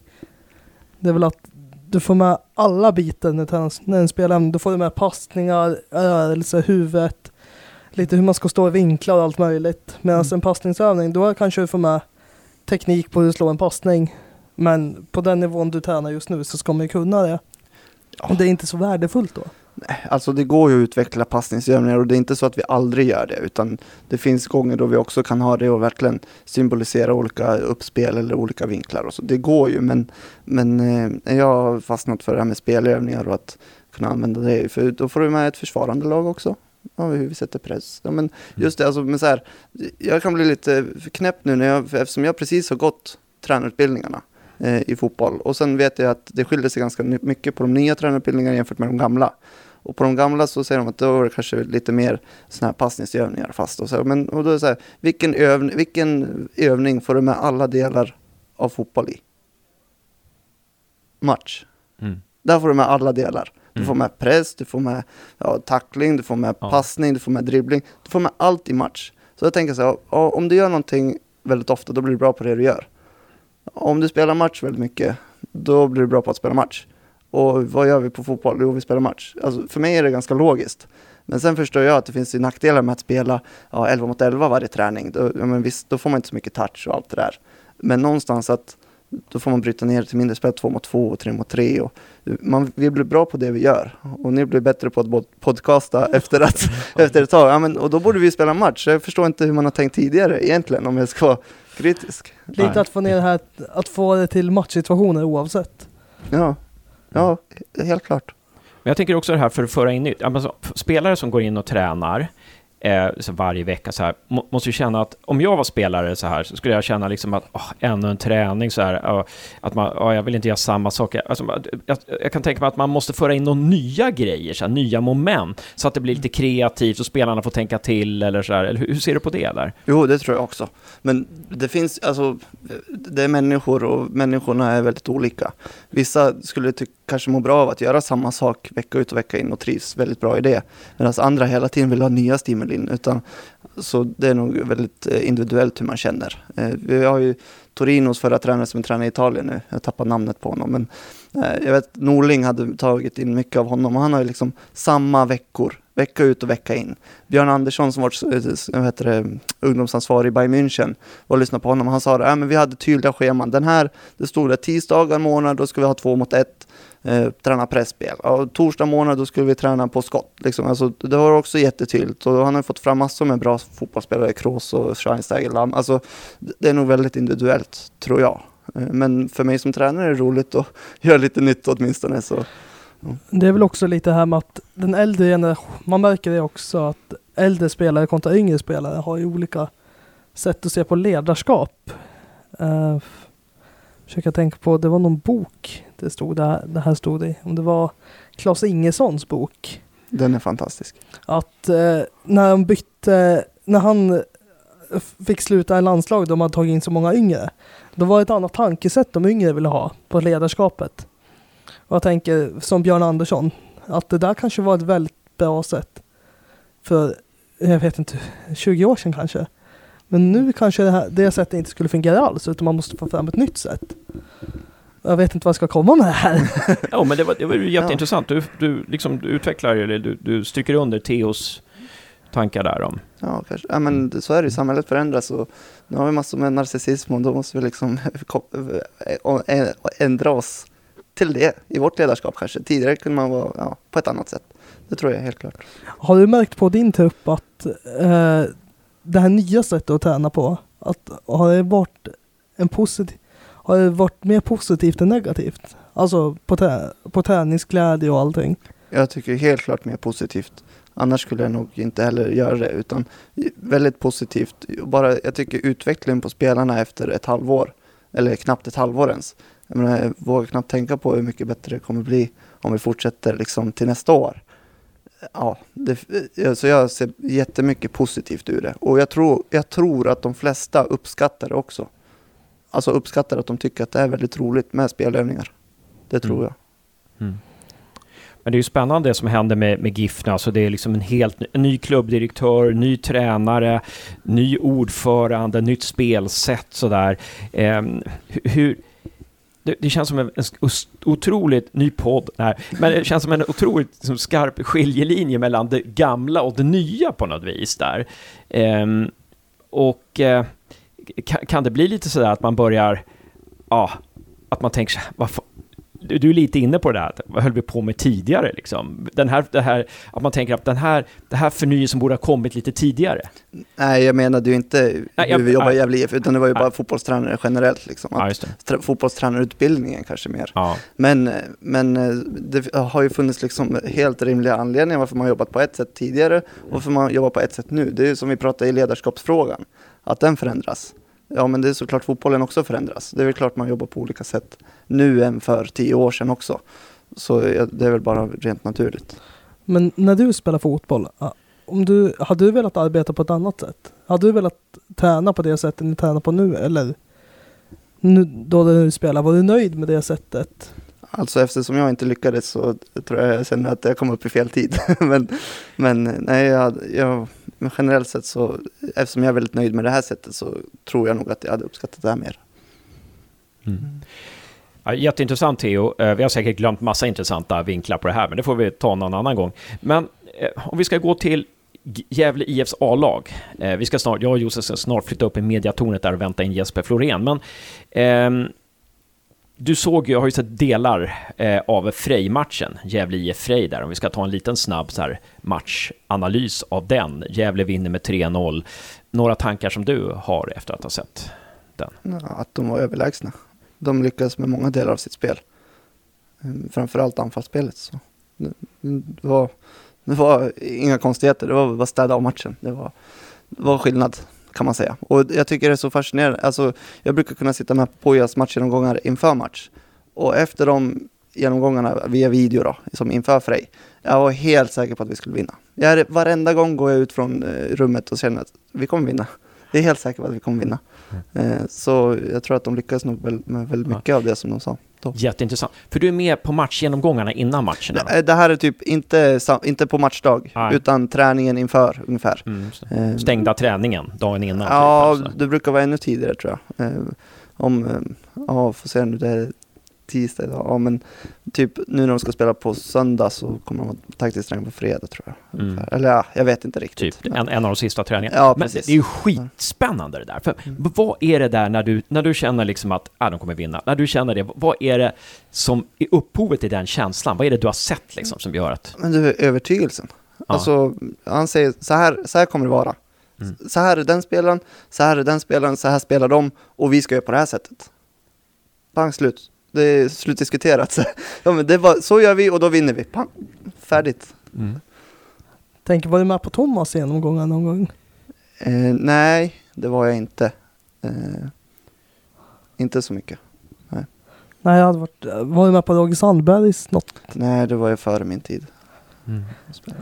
Det är väl att du får med alla bitar när det är en spelövning. Du får du med passningar, rörelse, huvudet, lite hur man ska stå i vinklar och allt möjligt. Medan Mm. en passningsövning, då kanske du får med teknik på hur du slår en passning. Men på den nivån du tränar just nu så ska man ju kunna det. Men det är inte så värdefullt då. Alltså det går ju att utveckla passningsövningar och det är inte så att vi aldrig gör det utan det finns gånger då vi också kan ha det och verkligen symbolisera olika uppspel eller olika vinklar och så. Det går ju men, men eh, jag har fastnat för det här med spelövningar och att kunna använda det för då får du med ett försvarande lag också. Ja, hur vi sätter press. Ja, men just det, alltså, men så här, jag kan bli lite knäpp nu när jag, eftersom jag precis har gått tränarutbildningarna eh, i fotboll. Och sen vet jag att det skiljer sig ganska mycket på de nya tränarutbildningarna jämfört med de gamla. Och på de gamla så säger de att då är det kanske lite mer sådana här passningsövningar fast. Och så. Men och då är det så här, vilken, övning, vilken övning får du med alla delar av fotboll i? Match. Mm. Där får du med alla delar. Du Mm. får med press, du får med ja, tackling, du får med Ja. passning, du får med dribbling. Du får med allt i match. Så jag tänker så här, om du gör någonting väldigt ofta, då blir du bra på det du gör. Om du spelar match väldigt mycket, då blir du bra på att spela match. Och vad gör vi på fotboll? Jo, vi spelar match. Alltså, för mig är det ganska logiskt. Men sen förstår jag att det finns ju nackdelar med att spela ja, 11 mot 11 varje träning. Då, ja, men visst, då får man inte så mycket touch och allt det där. Men någonstans att då får man bryta ner det till mindre spel, 2 mot 2 och 3 mot 3. Och man, vi blir bra på det vi gör. Och ni blir bättre på att podcasta efter, att, efter ett tag. Ja, men, och då borde vi spela match. Jag förstår inte hur man har tänkt tidigare egentligen, om jag ska vara kritisk. Lite att få ner det här, att få det till matchsituationer oavsett. Ja, ja helt klart. Men jag tänker också det här för att föra in nytt. Ja, men så, spelare som går in och tränar eh, så varje vecka så här, må, måste ju känna att om jag var spelare så här så skulle jag känna liksom att åh, ännu en träning så här, att man, åh, jag vill inte göra samma sak. Alltså, jag, jag kan tänka mig att man måste föra in några nya grejer, så här, nya moment, så att det blir lite kreativt och spelarna får tänka till eller så här. Eller hur, hur ser du på det där? Jo, det tror jag också. Men det finns, alltså, det är människor och människorna är väldigt olika. Vissa skulle tycka, kanske mår bra av att göra samma sak vecka ut och vecka in och trivs väldigt bra i det. Medan andra hela tiden vill ha nya stimulin. Utan, så det är nog väldigt eh, individuellt hur man känner. Eh, vi har ju Torinos förra tränare som tränar i Italien nu. Jag tappar namnet på honom. Men eh, jag vet Norling hade tagit in mycket av honom och han har ju liksom samma veckor. Vecka ut och vecka in. Björn Andersson som var heter det, ungdomsansvarig i Bayern München var och lyssnade på honom. Han sa att äh, men vi hade tydliga scheman. Den här, det stod det tisdagar månad, då ska vi ha två mot ett. Eh, träna pressspel. Och torsdag månad då skulle vi träna på skott. Liksom. Alltså, det var också jättetydligt. Och han har fått fram massor med bra fotbollsspelare, Kroos och Schweinsteiger. Alltså, det är nog väldigt individuellt, tror jag. Eh, men för mig som tränare är det roligt att göra lite nytt åtminstone. Så. Det är väl också lite här med att den äldre generationen, man märker det också att äldre spelare kontra yngre spelare har ju olika sätt att se på ledarskap. Eh, uh, försöka tänka på, det var någon bok det stod där, det här stod i, om det var Klas Ingessons bok. Den är fantastisk. Att eh, när de bytte, när han fick sluta i landslag, de hade tagit in så många yngre. Då var det ett annat tankesätt de yngre ville ha på ledarskapet. Och jag tänker som Björn Andersson, att det där kanske var ett väldigt bra sätt för, jag vet inte, 20 år sedan kanske. Men nu kanske det, här, det sättet inte skulle fungera alls, utan man måste få fram ett nytt sätt. Jag vet inte vad jag ska komma med här. Ja, men det var, det var ju jätteintressant. Du, du, liksom, du utvecklar, eller du, du stryker under Theos tankar där om. Ja, kanske. ja men det- så är det ju. Samhället förändras och nu har vi massor med narcissism och då måste vi liksom kop- ä- ändra oss till det i vårt ledarskap kanske. Tidigare kunde man vara ja, på ett annat sätt. Det tror jag helt klart. Har du märkt på din trupp att eh, det här nya sättet att träna på, att har det varit en positiv, har det varit mer positivt än negativt? Alltså på, trä, på träningsglädje och allting. Jag tycker helt klart mer positivt. Annars skulle jag nog inte heller göra det, utan väldigt positivt. Bara, jag tycker utvecklingen på spelarna efter ett halvår, eller knappt ett halvår ens. Jag, menar, jag vågar knappt tänka på hur mycket bättre det kommer bli om vi fortsätter liksom till nästa år. Ja, det, eh, så jag ser jättemycket positivt ur det. Och jag tror, jag tror att de flesta uppskattar det också. Alltså uppskattar att de tycker att det är väldigt roligt med spelövningar. Det tror Mm. jag. Men det är ju spännande det som händer med, med GIF nu. Alltså det är liksom en helt ny, en ny klubbdirektör, ny tränare, ny ordförande, nytt spelsätt sådär. Hu- hur, det, det känns som en, en otroligt ny podd, nej, men det känns som en otroligt liksom, skarp skiljelinje mellan det gamla och det nya på något vis där. Ehm, och eh, kan, det bli lite sådär att man börjar, ja, att man tänker så här, du, du är lite inne på det där, vad höll vi på med tidigare liksom? Den här, det här, att man tänker att den här, det här förnyelsen borde ha kommit lite tidigare. Nej, jag menade ju inte Nej, hur jag- vi jobbar i. Gävle IF, utan det var ju Nej. bara fotbollstränare generellt. Liksom. Ja, Att, tra- fotbollstränarutbildningen kanske mer. Ja. Men, men eh, det har ju funnits liksom helt rimliga anledningar varför man jobbat på ett sätt tidigare och varför man jobbar på ett sätt nu. Det är ju som vi pratade i ledarskapsfrågan, att den förändras. Ja, men det är såklart fotbollen också förändras. Det är väl klart man jobbar på olika sätt nu än för tio år sedan också. Så det är väl bara rent naturligt. Men när du spelar fotboll, om du, hade du velat arbeta på ett annat sätt? Hade du velat träna på det sättet ni tränar på nu eller nu, då du spelar, var du nöjd med det sättet? Alltså eftersom jag inte lyckades så tror jag jag känner att jag kom upp i fel tid. men, men nej, jag, jag, generellt sett så, eftersom jag är väldigt nöjd med det här sättet så tror jag nog att jag hade uppskattat det här mer. Mm. Ja, jätteintressant Theo. Eh, vi har säkert glömt massa intressanta vinklar på det här, men det får vi ta någon annan gång. Men eh, om vi ska gå till Gävle IFs A-lag. Eh, vi ska snart, jag och Josef ska snart flytta upp i mediatornet där och vänta in Jesper Florén. Men eh, du såg ju, jag har ju sett delar eh, av Frej-matchen, Gävle IF Frej där, om vi ska ta en liten snabb så här, matchanalys av den. Gävle vinner med 3-0. Några tankar som du har efter att ha sett den? Ja, att de var överlägsna. De lyckades med många delar av sitt spel. Ehm, framförallt anfallsspelet. Så det, det, var, det var inga konstigheter, det var bara städa av matchen. Det var, det var skillnad kan man säga. Och jag tycker det är så fascinerande. Alltså, jag brukar kunna sitta med på Pojas matchgenomgångar inför match. Och efter de genomgångarna via video då, som inför Frej, jag var helt säker på att vi skulle vinna. Jag är, varenda gång går jag ut från eh, rummet och känner att vi kommer vinna. Jag är helt säker på att vi kommer vinna. Mm. Eh, så jag tror att de lyckas nog med väldigt mycket av det som de sa. Då. Jätteintressant. För du är med på matchgenomgångarna innan matcherna? Det, det här är typ inte, inte på matchdag, Nej. utan träningen inför ungefär. Mm, eh, Stängda träningen dagen innan? Ja, typ, alltså. det brukar vara ännu tidigare tror jag. Eh, om, ja, får se nu, det är tisdag idag. Ja, men typ nu när de ska spela på söndag så kommer de att taktiskt träna på fredag tror jag. Mm. Eller ja, jag vet inte riktigt. Typ en, en av de sista träningarna. Ja, men det är ju skitspännande det där. För mm. vad är det där när du, när du känner liksom att ah, de kommer vinna? När du känner det, vad är det som är upphovet till den känslan? Vad är det du har sett liksom som gör att... Men du, övertygelsen. Ja. Alltså, han säger så här, så här kommer det vara. Mm. Så här är den spelaren, så här är den spelaren, så här spelar de och vi ska göra på det här sättet. Pang slut det är slutdiskuterat. ja, men det var, så gör vi och då vinner vi. Pang, färdigt. Mm. Tänker, var du med på Thomas genomgången någon gång? Eh, nej, det var jag inte. Eh, inte så mycket. Nej. Nej, jag hade varit, var du med på Roger Sandbergs något? Nej, det var ju före min tid. Mm.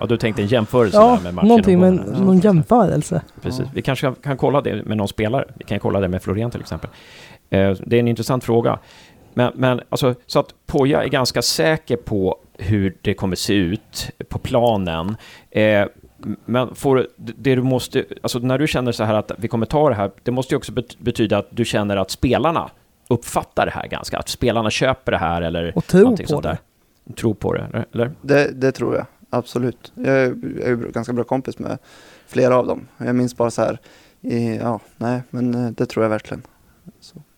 Ja, du tänkte en jämförelse ja, med matchen? någonting med någon jämförelse. Precis, ja. vi kanske kan, kan, kolla det med någon spelare. Vi kan kolla det med Florén till exempel. Eh, det är en intressant fråga. Men, men alltså, så att Poja är ganska säker på hur det kommer se ut på planen. Eh, men får, det du måste, alltså när du känner så här att vi kommer ta det här, det måste ju också betyda att du känner att spelarna uppfattar det här ganska, att spelarna köper det här eller Och tror på det. Tror på det, eller? Det, det tror jag, absolut. Jag är, jag är ganska bra kompis med flera av dem. Jag minns bara så här, i, ja, nej, men eh, det tror jag verkligen.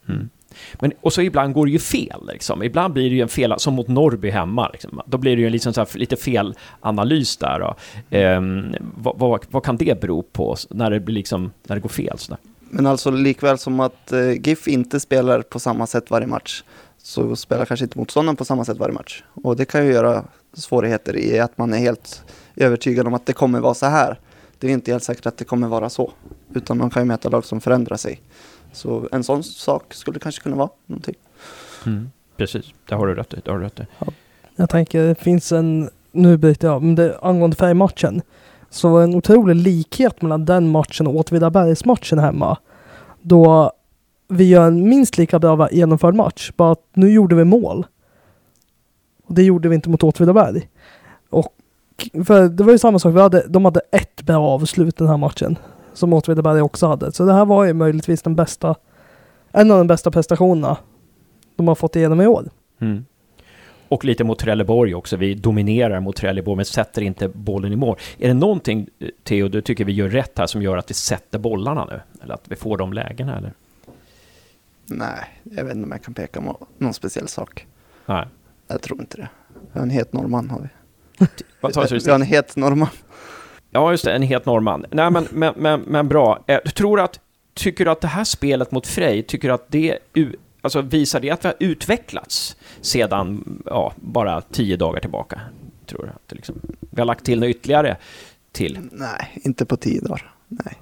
Mm. Men, och så ibland går det ju fel. Liksom. Ibland blir det ju en fel, som mot Norrby hemma. Liksom. Då blir det ju en liksom så här, lite fel analys där. Då. Ehm, vad, vad, vad, kan det bero på när det, blir liksom, när det går fel? Så Men alltså likväl som att eh, GIF inte spelar på samma sätt varje match så spelar kanske inte motståndaren på samma sätt varje match. Och det kan ju göra svårigheter i att man är helt övertygad om att det kommer vara så här. Det är inte helt säkert att det kommer vara så. Utan man kan ju möta lag som förändrar sig. Så en sån sak skulle kanske kunna vara någonting. Mm, precis, det har du rätt i. Det har du rätt i. Ja. Jag tänker det finns en, nu byter jag, men det, angående färgmatchen. Så var det en otrolig likhet mellan den matchen och Åtvidabergsmatchen hemma. Då vi gör en minst lika bra genomförd match, bara att nu gjorde vi mål. Och det gjorde vi inte mot Åtvidaberg. Och för det var ju samma sak, vi hade, de hade ett bra avslut den här matchen som Åtvidaberg också hade. Så det här var ju möjligtvis den bästa, en av de bästa prestationerna de har fått igenom i år. Mm. Och lite mot Trelleborg också. Vi dominerar mot Trelleborg men sätter inte bollen i mål. Är det någonting, Theo, du tycker vi gör rätt här som gör att vi sätter bollarna nu? Eller att vi får de lägena eller? Nej, jag vet inte om jag kan peka på någon speciell sak. Nej. Jag tror inte det. Vi har en het norrman har vi. Vad du? Vi har en het norrman. Ja, just det, en het norrman. Nej, men, men, men, men bra. Eh, du tror att, tycker du att det här spelet mot Frej, tycker du att det alltså, visar det att vi har utvecklats sedan ja, bara tio dagar tillbaka? Tror du att liksom, vi har lagt till något ytterligare till? Nej, inte på tio dagar. Nej.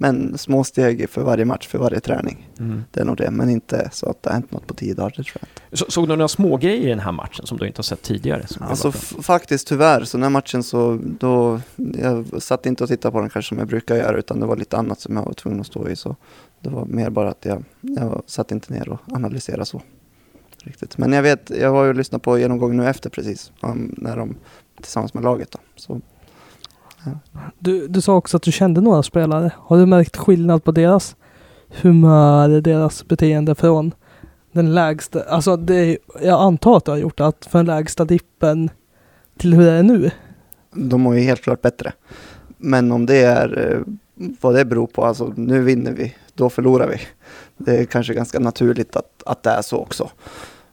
Men små steg för varje match, för varje träning. Mm. Det är nog det, men inte så att det har hänt något på tio dagar, det tror jag inte. Så, såg du några små grejer i den här matchen som du inte har sett tidigare? Alltså faktiskt tyvärr, så den här matchen så då, jag satt inte och tittade på den kanske som jag brukar göra, utan det var lite annat som jag var tvungen att stå i. Så det var mer bara att jag, jag satt inte ner och analyserade så. Riktigt. Men jag vet, jag var ju och lyssnade på genomgången nu efter precis, när de tillsammans med laget då. Så du, du sa också att du kände några spelare. Har du märkt skillnad på deras humör, deras beteende från den lägsta, alltså det, jag antar att du har gjort det, att från lägsta dippen till hur det är nu? de mår ju helt klart bättre. Men om det är eh, vad det beror på, alltså nu vinner vi, då förlorar vi. Det är kanske ganska naturligt att, att det är så också.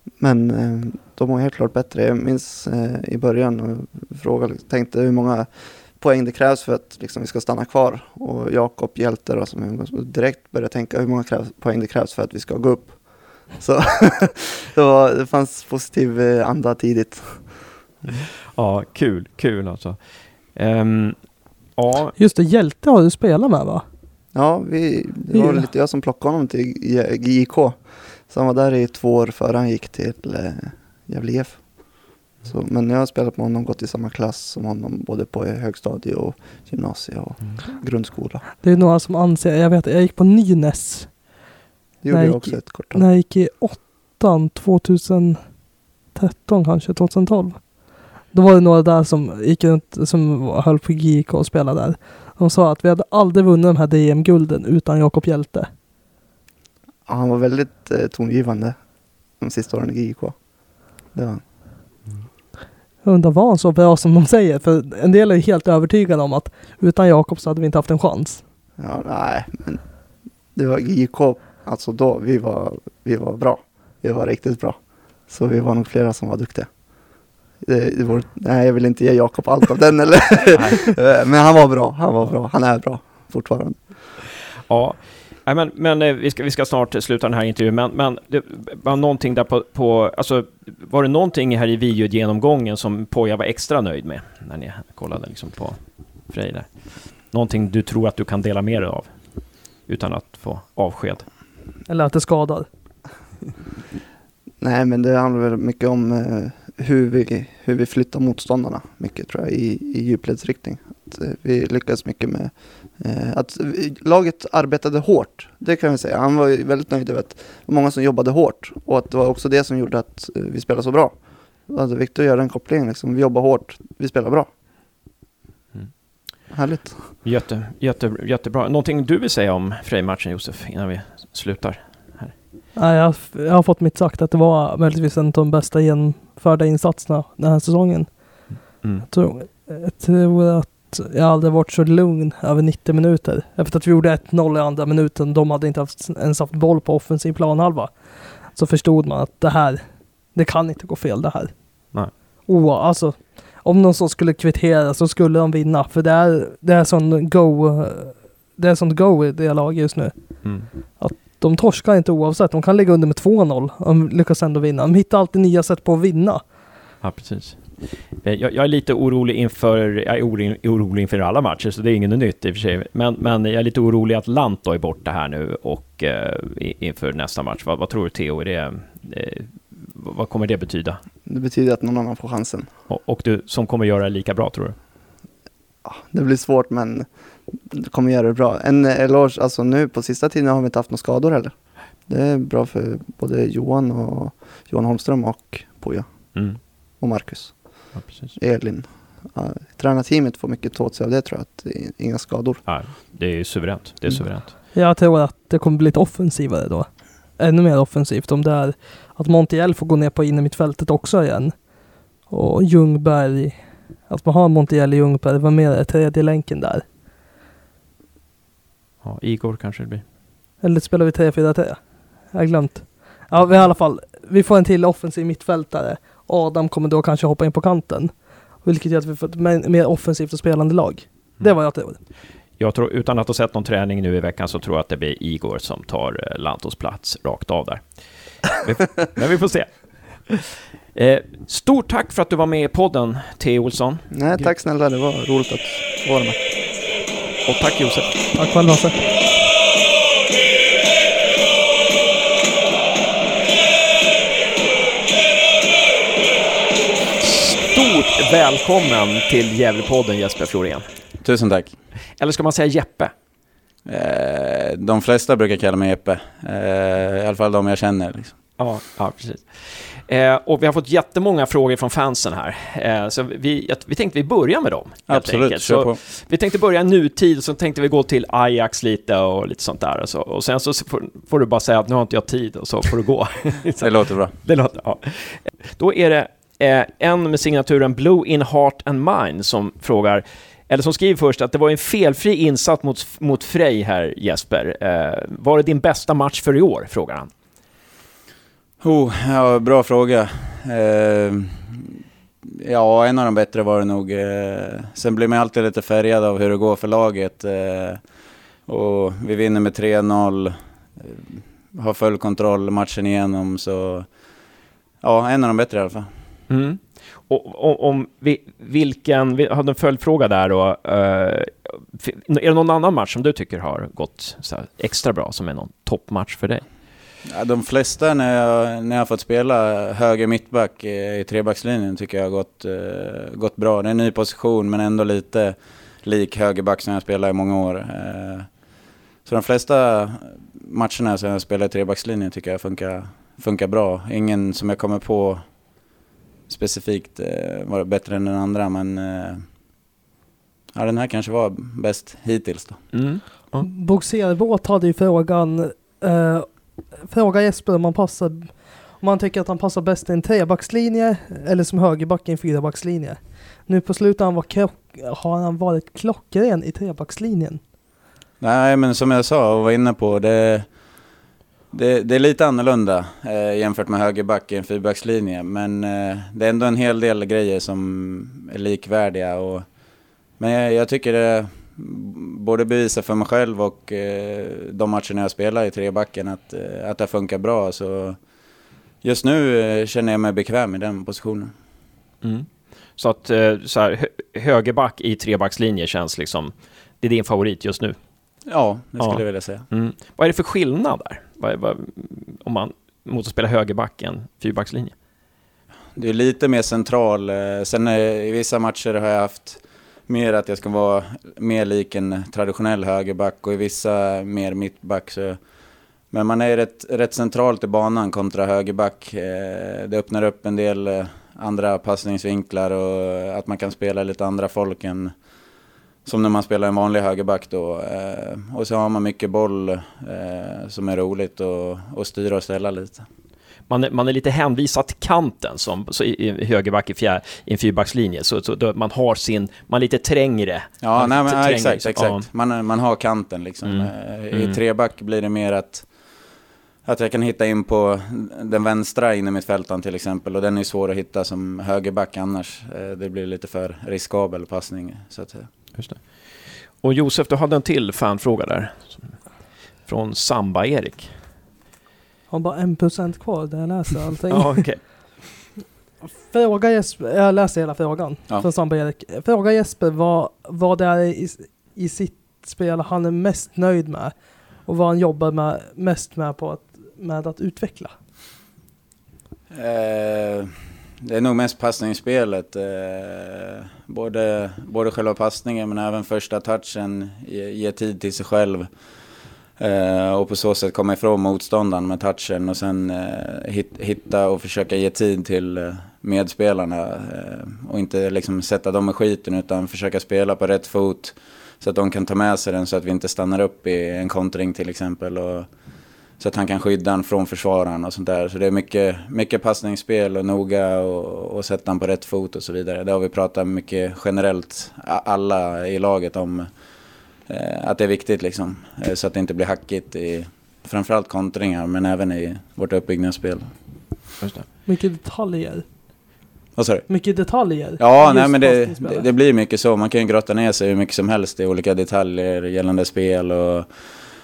Men eh, de mår helt klart bättre. Jag minns eh, i början och frågade, tänkte hur många poäng det krävs för att liksom, vi ska stanna kvar. Och Jakob Hjälte då, som direkt började tänka hur många krävs, poäng det krävs för att vi ska gå upp. Så det, var, det fanns positiv eh, anda tidigt. Ja, kul, kul alltså. Ehm, ja, Just det, Hjälte har du spelat med va? Ja, vi, det var lite jag som plockade honom till GIK. Så han var där i två år före han gick till eh, Gävle IF. Så, men jag har spelat med honom, gått i samma klass som honom både på högstadie och gymnasie och grundskola. Det är några som anser, jag vet, jag gick på Nynäs Det gjorde jag också ett kort tag. när jag gick i åttan 2013 kanske, 2012. Då var det några där som gick runt, som höll på GIK och spelade där. De sa att vi hade aldrig vunnit de här DM-gulden utan Jakob Hjälte. Ja, han var väldigt eh, tongivande de sista åren i GIK. Det var han. Jag undrar var han så bra som de säger? För en del är helt övertygade om att utan Jakob så hade vi inte haft en chans. Ja, nej, men det var GIK, alltså då, vi var, vi var bra. Vi var riktigt bra. Så vi var nog flera som var duktiga. Det, det var, nej, jag vill inte ge Jakob allt av den eller. Eh, men han var bra, han var bra, han är bra fortfarande. ja. Nej, men, men eh, vi, ska, vi ska snart sluta den här intervjun, men, men det var någonting där på, på, alltså var det någonting här i videogenomgången som Poja var extra nöjd med när ni kollade liksom på Frej där? Någonting du tror att du kan dela med dig av utan att få avsked? Eller att det skadar. Nej, men det handlar väl mycket om eh, hur, vi, hur vi flyttar motståndarna. Mycket tror jag i, i djupledsriktning. Att, eh, vi lyckades mycket med att vi, laget arbetade hårt. Det kan vi säga. Han var ju väldigt nöjd över att det var många som jobbade hårt och att det var också det som gjorde att eh, vi spelade så bra. Alltså Viktor gör den kopplingen liksom. Vi jobbar hårt, vi spelar bra. Mm. Härligt. Jätte, jätte, jättebra. Någonting du vill säga om Frej-matchen Josef, innan vi slutar? Nej, jag, jag har fått mitt sagt att det var möjligtvis en av de bästa genomförda insatserna den här säsongen. Mm. Jag tror, jag tror att jag aldrig varit så lugn över 90 minuter. Efter att vi gjorde 1-0 i andra minuten, de hade inte haft, ens haft boll på offensiv planhalva. Så förstod man att det här, det kan inte gå fel det här. Nej. Oh, alltså, om någon så skulle kvittera så skulle de vinna. För det är, det är sån go, det är sånt go i det laget just nu. Mm. De torskar inte oavsett. De kan ligga under med 2-0. De lyckas ändå vinna. De hittar alltid nya sätt på att vinna. Ja, precis. Eh, Jag, jag är lite orolig inför, jag är orolig, inför alla matcher, så det är inget nytt i och för sig. Men, men jag är lite orolig att Lanto är borta här nu och eh, inför nästa match. Vad, vad tror du Theo? Är det, eh, vad kommer det betyda? Det betyder att någon annan får chansen. Och, och du som kommer göra det lika bra tror du? Ja, det blir svårt men det kommer göra det bra. En eloge, alltså nu på sista tiden har vi inte haft några skador heller. Det är bra för både Johan och Johan Holmström och Poja Mm. och Marcus, Ja, precis. Elin. Ja, tränarteamet får mycket ta åt sig av det tror jag, att det är inga skador. Ja, det är ju suveränt. Det är Mm. suveränt. Jag tror att det kommer bli lite offensivare då. Ännu mer offensivt. Om det är att Montiel får gå ner på innermittfältet också igen. Och Ljungberg. Att man har Montiel i Ljungberg var mer tredje länken där. Ja, Igor kanske det blir. Eller spelar vi 3-4-3? Jag har glömt. Ja, vi i alla fall. Vi får en till offensiv mittfältare. Adam kommer då kanske hoppa in på kanten. Vilket gör att vi får ett mer- offensivt och spelande lag. Det var jag tror. Jag tror, utan att ha sett någon träning nu i veckan så tror jag att det blir Igor som tar eh, Lantos plats rakt av där. Men vi får se. Eh, stort tack för att du var med i podden, Theo Olsson. Nej, tack snälla, det var roligt att vara med. Och tack Josef. Tack själv Hasse. Stort välkommen till Gävlepodden Jesper Florén. Tusen tack. Eller ska man säga Jeppe? Eh, de flesta brukar kalla mig Jeppe. Eh, I alla fall de jag känner. Liksom. Ja, ja precis. Eh, och vi har fått jättemånga frågor från fansen här. Eh, så vi, vi tänkte vi börjar med dem. Absolut, kör på. Vi tänkte börja nutid, så tänkte vi gå till Ajax lite och lite sånt där. Och, så, och sen så får, får, du bara säga att nu har inte jag tid och så får du gå. det låter bra. Det låter, ja. Då är det eh, en med signaturen Blue in Heart and Mind som frågar eller som skriver först att det var en felfri insats mot, mot Frej här Jesper. Eh, var det din bästa match för i år? Frågar han. Oh, ja, bra fråga. Eh, ja, en av de bättre var det nog. Eh, sen blir man alltid lite färgad av hur det går för laget. Eh, och vi vinner med 3-0. Eh, har full kontroll matchen igenom, så ja, en av de bättre i alla fall. Mm. Och, om, vi vilken, vi hade en följdfråga där då. Uh, är det någon annan match som du tycker har gått extra bra, som är någon toppmatch för dig? Ja, de flesta när jag, när jag fått spela höger mittback i trebackslinjen tycker jag har gått, uh, gått bra. Det är en ny position men ändå lite lik högerback som jag spelat i många år. Uh, så de flesta matcherna som jag spelar i trebackslinjen tycker jag funkar, funkar bra. Ingen som jag kommer på specifikt uh, var bättre än den andra men ja, den här kanske var bäst hittills då. Mm. Mm. Bogserbåt hade ju frågan fråga Jesper om han passar om han tycker att han passar bäst i en trebackslinje eller som högerback i en fyrabackslinje. Nu på slutet har han, varit har han varit klockren i trebackslinjen. Nej, men som jag sa och var inne på, det, det, det är lite annorlunda eh, jämfört med högerback i en fyrbackslinje. Men eh, det är ändå en hel del grejer som är likvärdiga. Och, men jag, jag tycker det både bevisa för mig själv och eh, de matcherna jag spelar i trebacken att, eh, att det funkar bra. Så just nu eh, känner jag mig bekväm i den positionen. Mm. Så att eh, så här, högerback i trebackslinje känns liksom, det är din favorit just nu? Ja, det skulle ja. jag vilja säga. Mm. Vad är det för skillnad där? Vad, vad, om man, mot att spela högerback i en fyrbackslinje? Det är lite mer central. Eh, sen eh, i vissa matcher har jag haft mer att jag ska vara mer lik en traditionell högerback och i vissa mer mittback. Så. Men man är rätt, rätt centralt i banan kontra högerback. Eh, det öppnar upp en del andra passningsvinklar och att man kan spela lite andra folk än som när man spelar en vanlig högerback då. Eh, och så har man mycket boll som är roligt att styra och ställa lite man är, man är lite hänvisad till kanten som så i, i högerback i, fjär, i en fyrbackslinje. Så, så då, man har sin, man är lite trängre. Ja, nej, men, trängre, exakt, liksom. exakt. Ja. Man, man har kanten liksom. Mm. Eh, I mm. treback blir det mer att att jag kan hitta in på den vänstra inne mitt fältan till exempel och den är svår att hitta som högerback annars. Eh, det blir lite för riskabel passning så att säga. Just det. Och Josef, du hade en till fanfråga där. Från Samba-Erik har bara en procent kvar där jag läser allting. ja, okay. Fråga Jesper, jag läser hela frågan ja. från Samba Erik. Fråga Jesper vad, vad det är i, i sitt spel han är mest nöjd med och vad han jobbar med, mest med på att, med att utveckla. Eh, det är nog mest passningsspelet. Eh, både, både själva passningen men även första touchen, ge, ge tid till sig själv. Eh, och på så sätt komma ifrån motståndaren med touchen och sen eh, hit, hitta och försöka ge tid till eh, medspelarna. Eh, och inte liksom sätta dem i skiten utan försöka spela på rätt fot. Så att de kan ta med sig den så att vi inte stannar upp i en kontring till exempel. Och, så att han kan skydda den från försvararen och sånt där. Så det är mycket, mycket passningsspel och noga och, och sätta den på rätt fot och så vidare. Det har vi pratat mycket generellt, alla i laget om Eh, att det är viktigt liksom. Eh, så att det inte blir hackigt i framförallt kontringar men även i vårt uppbyggnadsspel. Mycket detaljer. Vad sa du? Mycket detaljer. Ja, nej, men det, det, det, blir mycket så. Man kan ju grotta ner sig hur mycket som helst i olika detaljer gällande spel och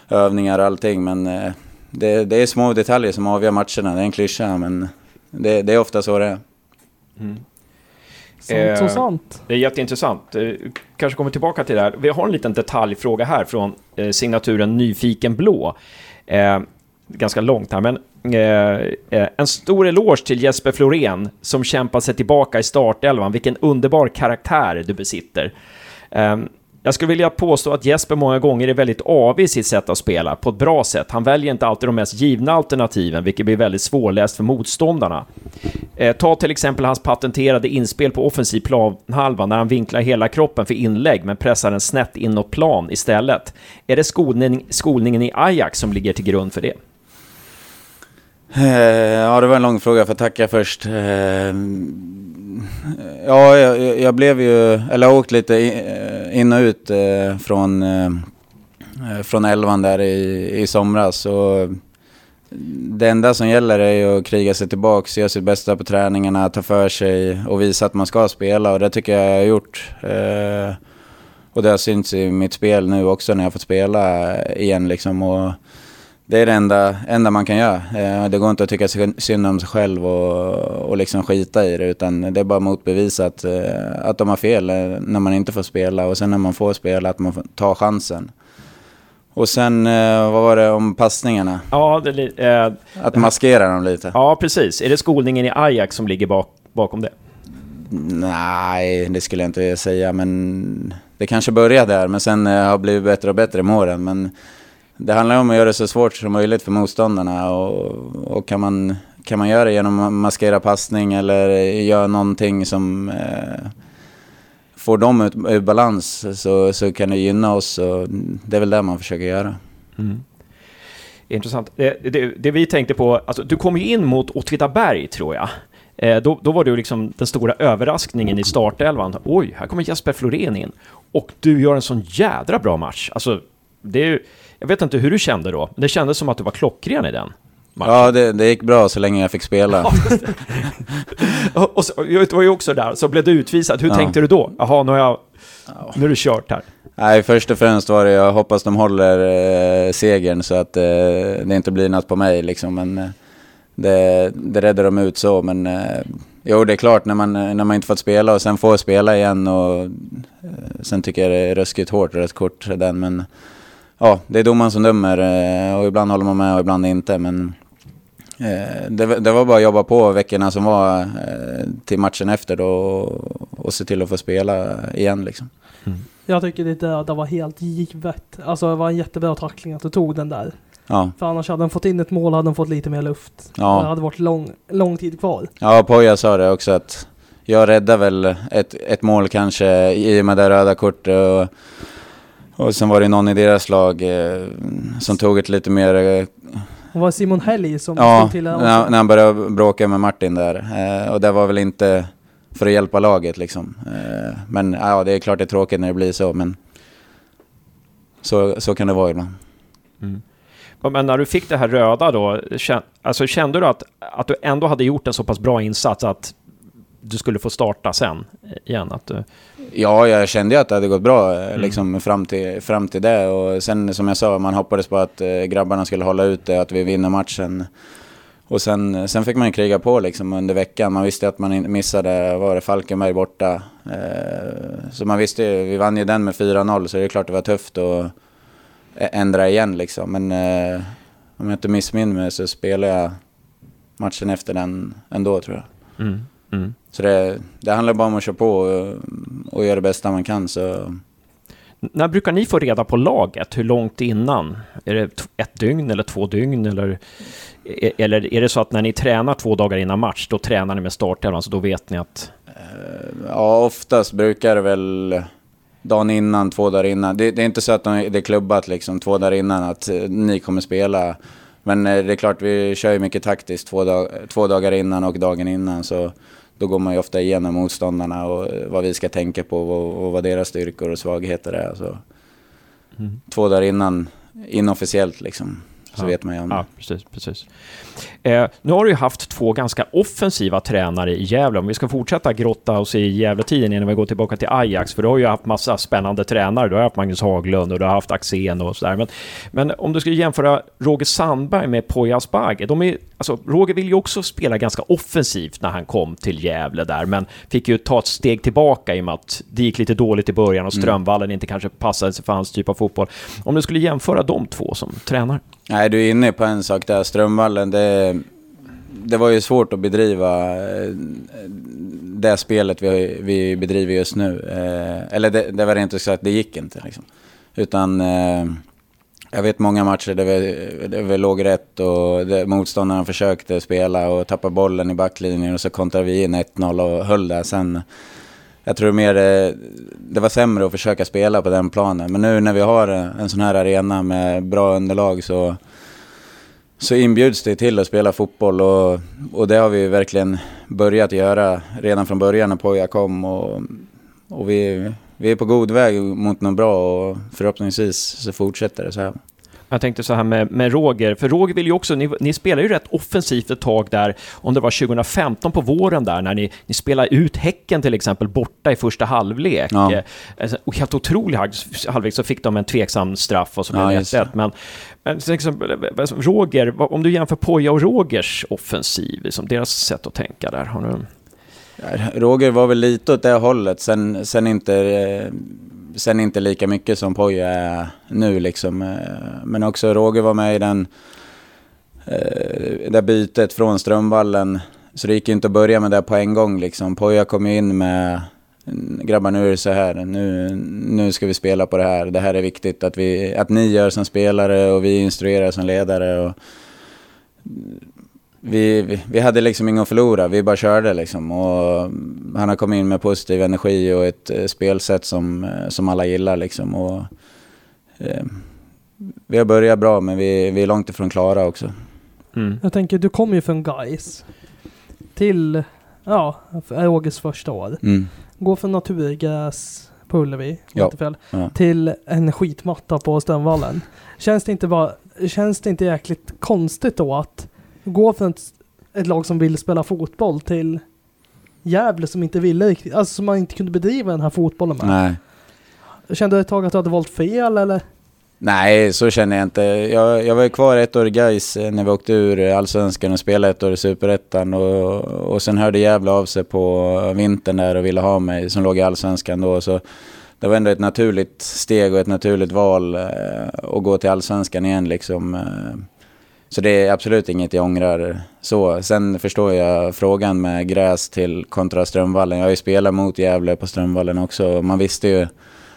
övningar och allting. Men eh, det, det är små detaljer som avgör matcherna. Det är en klyscha men det, det är ofta så det är. Mm. Sant Eh, så sant. Det är jätteintressant. Eh, Kanske kommer tillbaka till det här. Vi har en liten detaljfråga här från eh, signaturen Nyfiken Blå. Eh, ganska långt här, men eh, eh, en stor eloge till Jesper Florén som kämpar sig tillbaka i startelvan. Vilken underbar karaktär du besitter. Jag skulle vilja påstå att Jesper många gånger är väldigt avig i sitt sätt att spela, på ett bra sätt. Han väljer inte alltid de mest givna alternativen, vilket blir väldigt svårläst för motståndarna. Eh, ta till exempel hans patenterade inspel på offensiv planhalva när han vinklar hela kroppen för inlägg men pressar den snett inåt plan istället. Är det skolning, skolningen i Ajax som ligger till grund för det? Eh, ja, det var en lång fråga, för att tacka först. Eh, ja, jag, jag blev ju, eller jag har åkt lite eh, in och ut från, från elvan där i, i somras. Och det enda som gäller är ju att kriga sig tillbaks, göra sitt bästa på träningarna, ta för sig och visa att man ska spela. Och det tycker jag jag har gjort. Och det har synts i mitt spel nu också när jag fått spela igen liksom. Och det är det enda, enda man kan göra. Eh, Det går inte att tycka synd om sig själv och, och liksom skita i det. Utan det är bara motbevisa att, eh, att de har fel eh, när man inte får spela. Och sen när man får spela att man får ta chansen. Och sen, eh, vad var det om passningarna? Ja, det, Att maskera dem lite? ja, precis. Är det skolningen i Ajax som ligger bak, bakom det? Nej, det skulle jag inte säga. Men det kanske började där. Men sen har blivit bättre och bättre med åren. Men det handlar om att göra det så svårt som möjligt för motståndarna. Och, och kan, man, kan man göra det genom att maskera passning eller göra någonting som eh, får dem ut, ur balans så, så kan det gynna oss. Och det är väl det man försöker göra. Mm. Intressant. Det, det, det vi tänkte på, alltså du kom ju in mot Åtvidaberg tror jag. Eh, då, då var du liksom den stora överraskningen i startelvan. Oj, här kommer Jesper Florén in. Och du gör en sån jädra bra match. Alltså, det är ju, jag vet inte hur du kände då, men det kändes som att du var klockren i den matchen. Ja, det, det gick bra så länge jag fick spela. Och, och så, jag var ju också där, så blev du utvisad. Hur Ja. tänkte du då? Jaha, nu har jag... Nu är det kört här. Nej, först och främst var det jag hoppas de håller eh, segern så att eh, det inte blir något på mig liksom. Men eh, det, det räddade de ut så. Men eh, jo, det är klart när man, när man inte fått spela och sen får spela igen och eh, sen tycker jag det är ruskigt hårt rött kort den. Men ja, det är domaren som dömer eh, och ibland håller man med och ibland inte. Men eh, det, var- det var bara att jobba på veckorna som var eh, till matchen efter då och, och se till att få spela igen liksom. Jag tycker det där var helt givet. Alltså det var en jättebra tackling att du tog den där. Ja. För annars hade den fått in ett mål hade den fått lite mer luft. Ja. Det hade varit lång, lång tid kvar. Ja, Poja sa det också att jag räddade väl ett, ett mål kanske i och med det röda kortet och, och sen var det någon i deras lag eh, som tog ett lite mer... Eh, Det var Simon Helg som ja, till när, när han började bråka med Martin där. Eh, och det var väl inte för att hjälpa laget liksom. Eh, men ja, det är klart det är tråkigt när det blir så, men så, så kan det vara ibland. Men när du fick det här röda då, kän, alltså kände du att, att du ändå hade gjort en så pass bra insats att du skulle få starta sen igen? Att du, Ja, jag kände ju att det hade gått bra eh, Mm. liksom, fram, till, fram till det. Och sen som jag sa, man hoppades på att eh, grabbarna skulle hålla ut det, att vi vinner matchen. Och sen, sen fick man ju kriga på liksom, under veckan. Man visste att man missade, var det Falkenberg borta. Eh, så man visste ju, vi vann ju den med 4-0 så det är klart det var tufft att ändra igen liksom. Men eh, om jag inte missminner mig så spelade jag matchen efter den ändå tror jag. mm, mm. Så det, det handlar bara om att köra på och, och göra det bästa man kan. Så När brukar ni få reda på laget? Hur långt innan? Är det ett dygn eller två dygn? Eller, e- eller är det så att när ni tränar två dagar innan match, då tränar ni med startelvan, så då vet ni att... ja, oftast brukar det väl dagen innan, två dagar innan. Det, det är inte så att de, det är klubbat liksom två dagar innan att eh, ni kommer spela. Men eh, det är klart, vi kör ju mycket taktiskt två, dag, två dagar innan och dagen innan. Så då går man ju ofta igenom motståndarna och eh, vad vi ska tänka på och, vad deras styrkor och svagheter är. Så. Två dagar innan, inofficiellt liksom. Så Ja. vet man ju om det. Ja, precis. precis. Eh, nu har du ju haft två ganska offensiva tränare i Gävle. Om vi ska fortsätta grotta oss i Gävletiden innan vi går tillbaka till Ajax, för du har ju haft massa spännande tränare. Du har haft Magnus Haglund och du har haft Axén och sådär. Men, men om du skulle jämföra Roger Sandberg med Poya Asbaghi, de är, alltså, Roger vill ju också spela ganska offensivt när han kom till Gävle där, men fick ju ta ett steg tillbaka i och med att det gick lite dåligt i början och Strömvallen inte kanske passade sig för hans typ av fotboll. Om du skulle jämföra de två som tränare? Nej, du är inne på en sak där. Strömvallen, det, det var ju svårt att bedriva eh, det spelet vi, vi bedriver just nu. Eh, Eller det, det var rent ut sagt, det gick inte liksom. Utan eh, jag vet många matcher där vi, där vi låg rätt och där motståndarna försökte spela och tappa bollen i backlinjen och så kontrade vi in 1-0 och höll där sen. Jag tror mer det, det var sämre att försöka spela på den planen. Men nu när vi har eh, en sån här arena med bra underlag så, så inbjuds det till att spela fotboll och, och det har vi verkligen börjat göra redan från början när Poja kom. Och, och vi, vi är på god väg mot något bra och förhoppningsvis så fortsätter det så här. Jag tänkte så här med, med Roger, för Roger vill ju också, ni, ni spelar ju rätt offensivt ett tag där, om det var 2015 på våren där, när ni, ni spelade ut Häcken till exempel borta i första halvlek. Ja. Eh, alltså, och helt otrolig halv- halvlek, så fick de en tveksam straff och så blev Ja, det just 1-1. Men, men till exempel, eh, Roger, vad- om du jämför Poja och Rogers offensiv, liksom deras sätt att tänka där, har du... Roger var väl lite åt det hållet, sen, sen, inte, eh, sen inte lika mycket som Poja är nu liksom. Eh, men också Roger var med i den, eh, det bytet från Strömvallen. Så det gick ju inte att börja med det på en gång liksom. Poja kom ju in med grabbar nu är det så här, nu, nu ska vi spela på det här. Det här är viktigt att, vi, att ni gör som spelare och vi instruerar som ledare. Och, vi, vi, vi hade liksom inget att förlora, vi bara körde liksom. Och han har kommit in med positiv energi och ett eh, spelsätt som, eh, som alla gillar liksom. Och, eh, vi har börjat bra men vi, vi är långt ifrån klara också. Mm. Jag tänker, du kom ju från Gais till, ja, Rogers första år. Mm. Gå från naturgräs på Ullevi, Ja. inte fel, Ja. till en skitmatta på Strömvallen. Känns det inte bara, känns det inte jäkligt konstigt då att gå från ett, ett lag som vill spela fotboll till Gävle som inte ville riktigt, alltså som man inte kunde bedriva den här fotbollen med. Nej. Kände du ett tag att du hade valt fel eller? Nej, så känner jag inte. Jag, jag var ju kvar ett år i Gais eh, när vi åkte ur eh, Allsvenskan och spelade ett år i Superettan. Och, och sen hörde Gävle av sig på vintern där och ville ha mig som låg i Allsvenskan då. Så det var ändå ett naturligt steg och ett naturligt val eh, att gå till Allsvenskan igen liksom. Eh, så det är absolut inget jag ångrar så. Sen förstår jag frågan med gräs till kontra Strömvallen. Jag har ju spelat mot Gävle på Strömvallen också. Man visste ju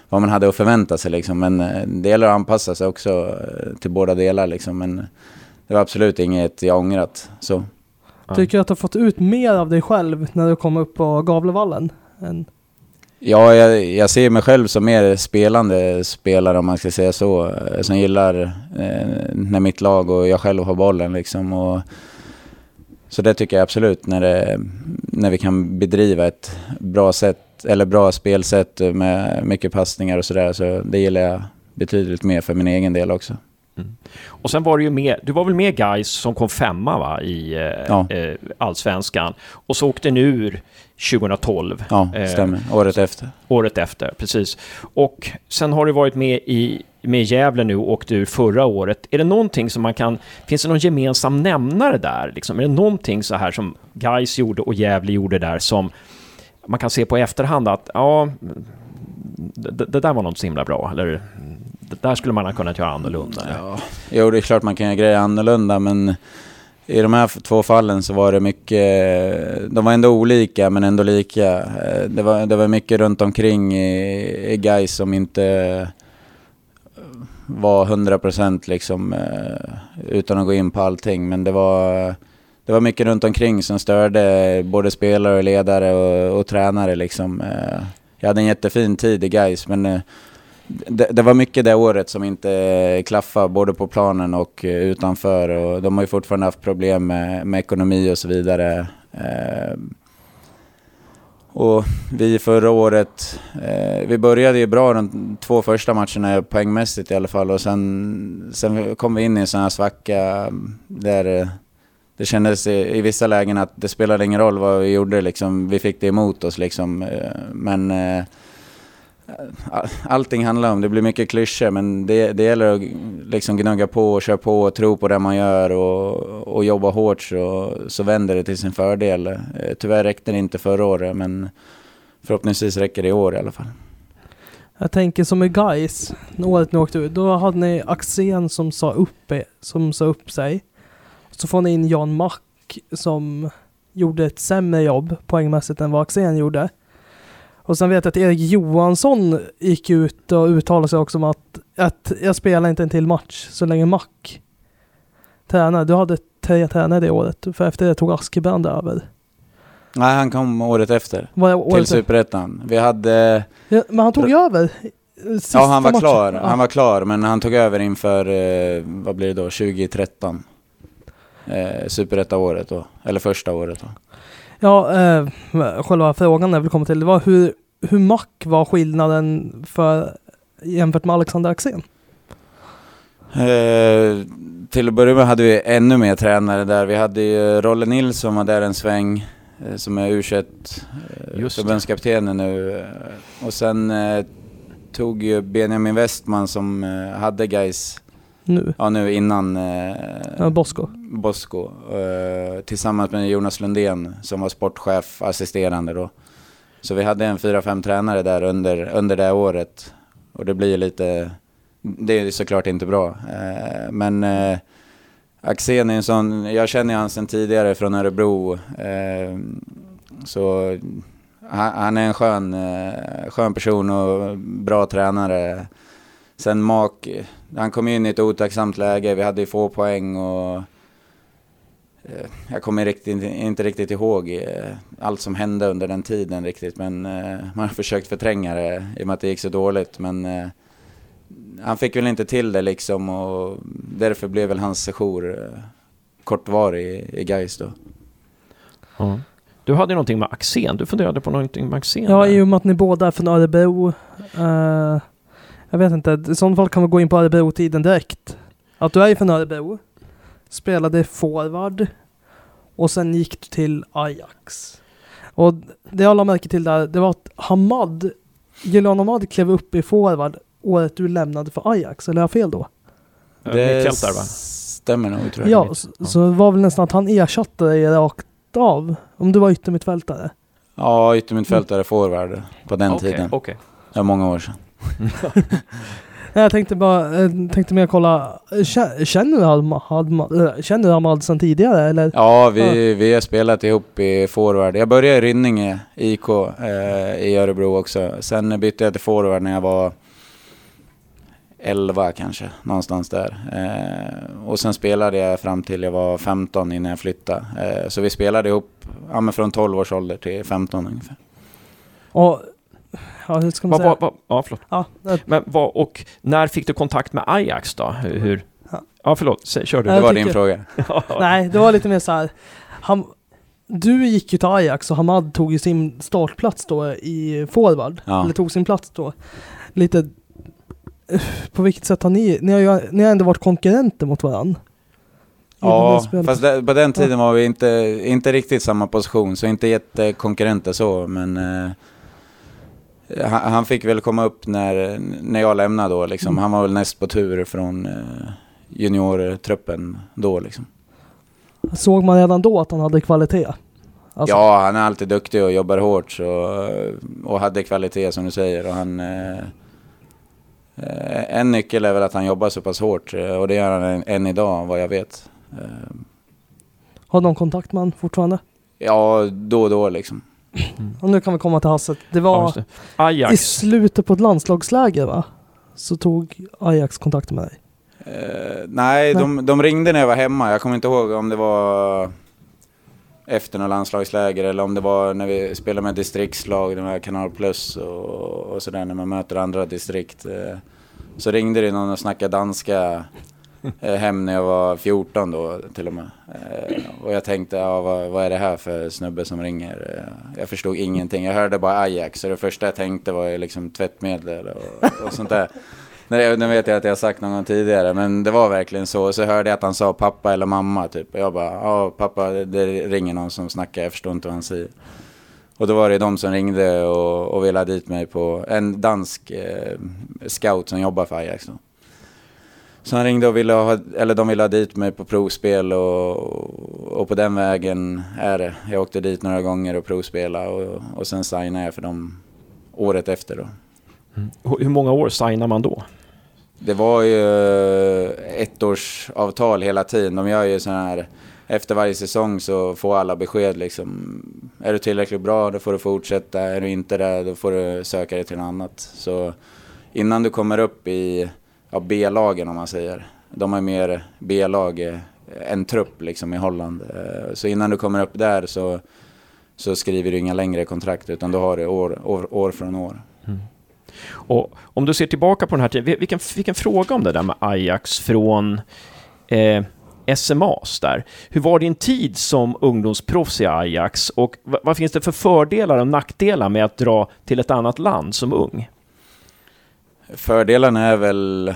vad man hade att förvänta sig liksom. Men eh, det gäller att anpassa sig också eh, till båda delar liksom. Men det var absolut inget jag ångrat. Så. Tycker du att du har fått ut mer av dig själv när du kom upp på Gavlevallen? Än, Ja, jag, jag ser mig själv som mer spelande spelare om man ska säga så. Som gillar eh, när mitt lag och jag själv har bollen liksom. Och, så det tycker jag absolut när, det, när vi kan bedriva ett bra sätt, eller bra spelsätt med mycket passningar och sådär. Så det gillar jag betydligt mer för min egen del också. Och sen var du ju med, du var väl med guys som kom femma va, i eh, Ja. eh, Allsvenskan. Och så åkte ni ur 2012. Ja, Eh, stämmer. Året efter. Året efter, precis. Och sen har du varit med i med Gävle nu och åkte ur förra året. Är det någonting som man kan... Finns det någon gemensam nämnare där? Liksom? Är det någonting så här som Guys gjorde och Gävle gjorde där som man kan se på efterhand att ja, det, det där var något så himla bra. Eller det där skulle man ha kunnat göra annorlunda. Ja, jo, det är klart man kan göra grejer annorlunda, men i de här två fallen så var det mycket... De var ändå olika, men ändå lika. Eh, det var, det var mycket runt omkring i, i guys som inte eh, var 100% liksom, eh, utan att gå in på allting. Men det var, det var mycket runt omkring som störde både spelare, och ledare och, och tränare. Liksom. Jag hade en jättefin tid i guys men eh, det, det var mycket det året som inte eh, klaffade både på planen och eh, utanför. Och de har ju fortfarande haft problem med, med ekonomi och så vidare. Eh, Och vi förra året, eh, vi började ju bra de två första matcherna poängmässigt i alla fall och sen, sen kom vi in i en sån här svacka där det kändes i, i, vissa lägen att det spelade ingen roll vad vi gjorde liksom. Vi fick det emot oss liksom. Eh, men eh, allting handlar om, det blir mycket klyschor men det, det gäller att liksom gnugga på och köra på och tro på det man gör och, och jobba hårt så, så vänder det till sin fördel. Eh, tyvärr räckte det inte förra året men förhoppningsvis räcker det i år i alla fall. Jag tänker som i guys året ni åkte ut, då hade ni Axén som sa upp, som sa upp sig. Så får ni in Jan Mack som gjorde ett sämre jobb poängmässigt än vad Axén gjorde. Och sen vet jag att Erik Johansson gick ut och uttalade sig också om att, att jag spelar inte en till match så länge Mack tränar. Du hade tre tränare det året, för efter det tog Askebrand över. Nej, han kom året efter. Året till Superettan. Vi hade... Ja, men han tog över? Ja, han var matchen. klar. Han var klar, men han tog över inför, eh, vad blir det då, 2013. Eh, Superetta-året då, eller första året då. Ja, eh, själva frågan jag vill komma till, det var hur, hur mack var skillnaden för, jämfört med Alexander Axén? Eh, till att börja med hade vi ännu mer tränare där. Vi hade ju Rolle Nilsson var där en sväng, eh, som är U21 eh, förbundskaptenen nu. Och sen eh, tog ju Benjamin Westman som eh, hade guys nu? Ja, nu innan eh, ja, Bosko. Bosko. Eh, tillsammans med Jonas Lundén som var sportchef, assisterande då. Så vi hade en fyra, fem tränare där under, under det året. Och det blir lite, det är såklart inte bra. Eh, men eh, Axén är en sån, jag känner han sedan tidigare från Örebro. Eh, så han, han, är en skön, eh, skön person och bra tränare. Sen Mak, han kom in i ett otacksamt läge, vi hade ju få poäng och eh, jag kommer riktigt, inte riktigt ihåg eh, allt som hände under den tiden riktigt, men eh, man har försökt förtränga det i och med att det gick så dåligt. Men han fick väl inte till det liksom och därför blev väl hans sejour kortvarig i Gais då. Ja. Du hade någonting med Axén, du funderade på någonting med Axén? Ja, i och med att ni båda är från Örebro. Jag vet inte, i sådana fall kan vi gå in på Örebro-tiden direkt. Att du är från Örebro, spelade forward och sen gick du till Ajax. Och det jag lade märke till där, det var att Hamad, Julian Hamad klev upp i forward året du lämnade för Ajax, eller har jag fel då? Det stämmer nog tror jag. Ja, så, ja. så var väl nästan att han ersatte dig rakt av, om du var yttermittfältare? Ja, yttermittfältare, forward på den okay, tiden. Okay. Det var många år sedan. Jag tänkte bara, jag tänkte mer kolla, känner du Ahmad, känner du Ahmad sedan tidigare eller? Ja, vi, vi har spelat ihop i forward. Jag började i Rynninge IK eh, i Örebro också. Sen bytte jag till forward när jag var 11 kanske, någonstans där. Eh, och sen spelade jag fram till jag var 15 innan jag flyttade. Eh, så vi spelade ihop ja, från 12 års ålder till 15 ungefär. Och ja, hur ska man va, säga? Va, ja, förlåt. Ja, Men vad, och när fick du kontakt med Ajax då? Hur? Ja, ja förlåt, Säg, kör du. Det var din fråga. nej, det var lite mer så här. Han, du gick ju till Ajax och Hamad tog ju sin startplats då i forward. Ja. Eller tog sin plats då. Lite... På vilket sätt har ni... Ni har ju ni har ändå varit konkurrenter mot varandra. Ja, fast det, på den tiden var vi inte, inte riktigt samma position, så inte jättekonkurrenter så, men eh, han, han, fick väl komma upp när, när jag lämnade då liksom. Mm. Han var väl näst på tur från eh, juniortruppen då liksom. Såg man redan då att han hade kvalitet? Alltså. Ja, han är alltid duktig och jobbar hårt så, och hade kvalitet som du säger. Och han, eh, en nyckel är väl att han jobbar så pass hårt eh, och det gör han än, idag vad jag vet. Eh. Har de kontakt med honom fortfarande? Ja, då och då liksom. Mm. Och nu kan vi komma till Hasset. Det var ja, Ajax. i slutet på ett landslagsläger va? Så tog Ajax kontakt med dig? Uh, nej, nej. De, de, ringde när jag var hemma. Jag kommer inte ihåg om det var efter något landslagsläger eller om det var när vi spelade med distriktslag, med Kanal Plus och, och sådär när man möter andra distrikt. Uh, så ringde det någon och snackade danska eh, hem när jag var 14 då till och med. Eh, och jag tänkte, ja, vad, vad, är det här för snubbe som ringer? Eh, jag förstod ingenting. Jag hörde bara Ajax, så det första jag tänkte var liksom tvättmedel och, och sånt där. Nu vet jag att jag har sagt någon gång tidigare, men det var verkligen så. Och så hörde jag att han sa pappa eller mamma typ. Och jag bara, ja pappa, det ringer någon som snackar, jag förstår inte vad han säger. Och då var det de som ringde och, och ville ha dit mig på en dansk eh, scout som jobbar för Ajax. Då. Så han ringde och ville ha, eller de ville ha dit mig på provspel och, och på den vägen är det. Jag åkte dit några gånger och provspelade och, och sen signade jag för dem året efter då. Mm. Hur många år signar man då? Det var ju eh, ettårsavtal hela tiden. De gör ju sådana här efter varje säsong så får alla besked liksom. Är du tillräckligt bra, då får du fortsätta. Är du inte det, då får du söka dig till något annat. Så innan du kommer upp i ja, B-lagen om man säger. De har mer B-lag eh, än trupp liksom i Holland. Eh, så innan du kommer upp där så, så skriver du inga längre kontrakt utan du har det år, år, år från år. Mm. Och om du ser tillbaka på den här tiden, vilken, vilken fråga om det där med Ajax från eh, SMAs där. Hur var din tid som ungdomsproffs i Ajax och vad finns det för fördelar och nackdelar med att dra till ett annat land som ung? Fördelarna är väl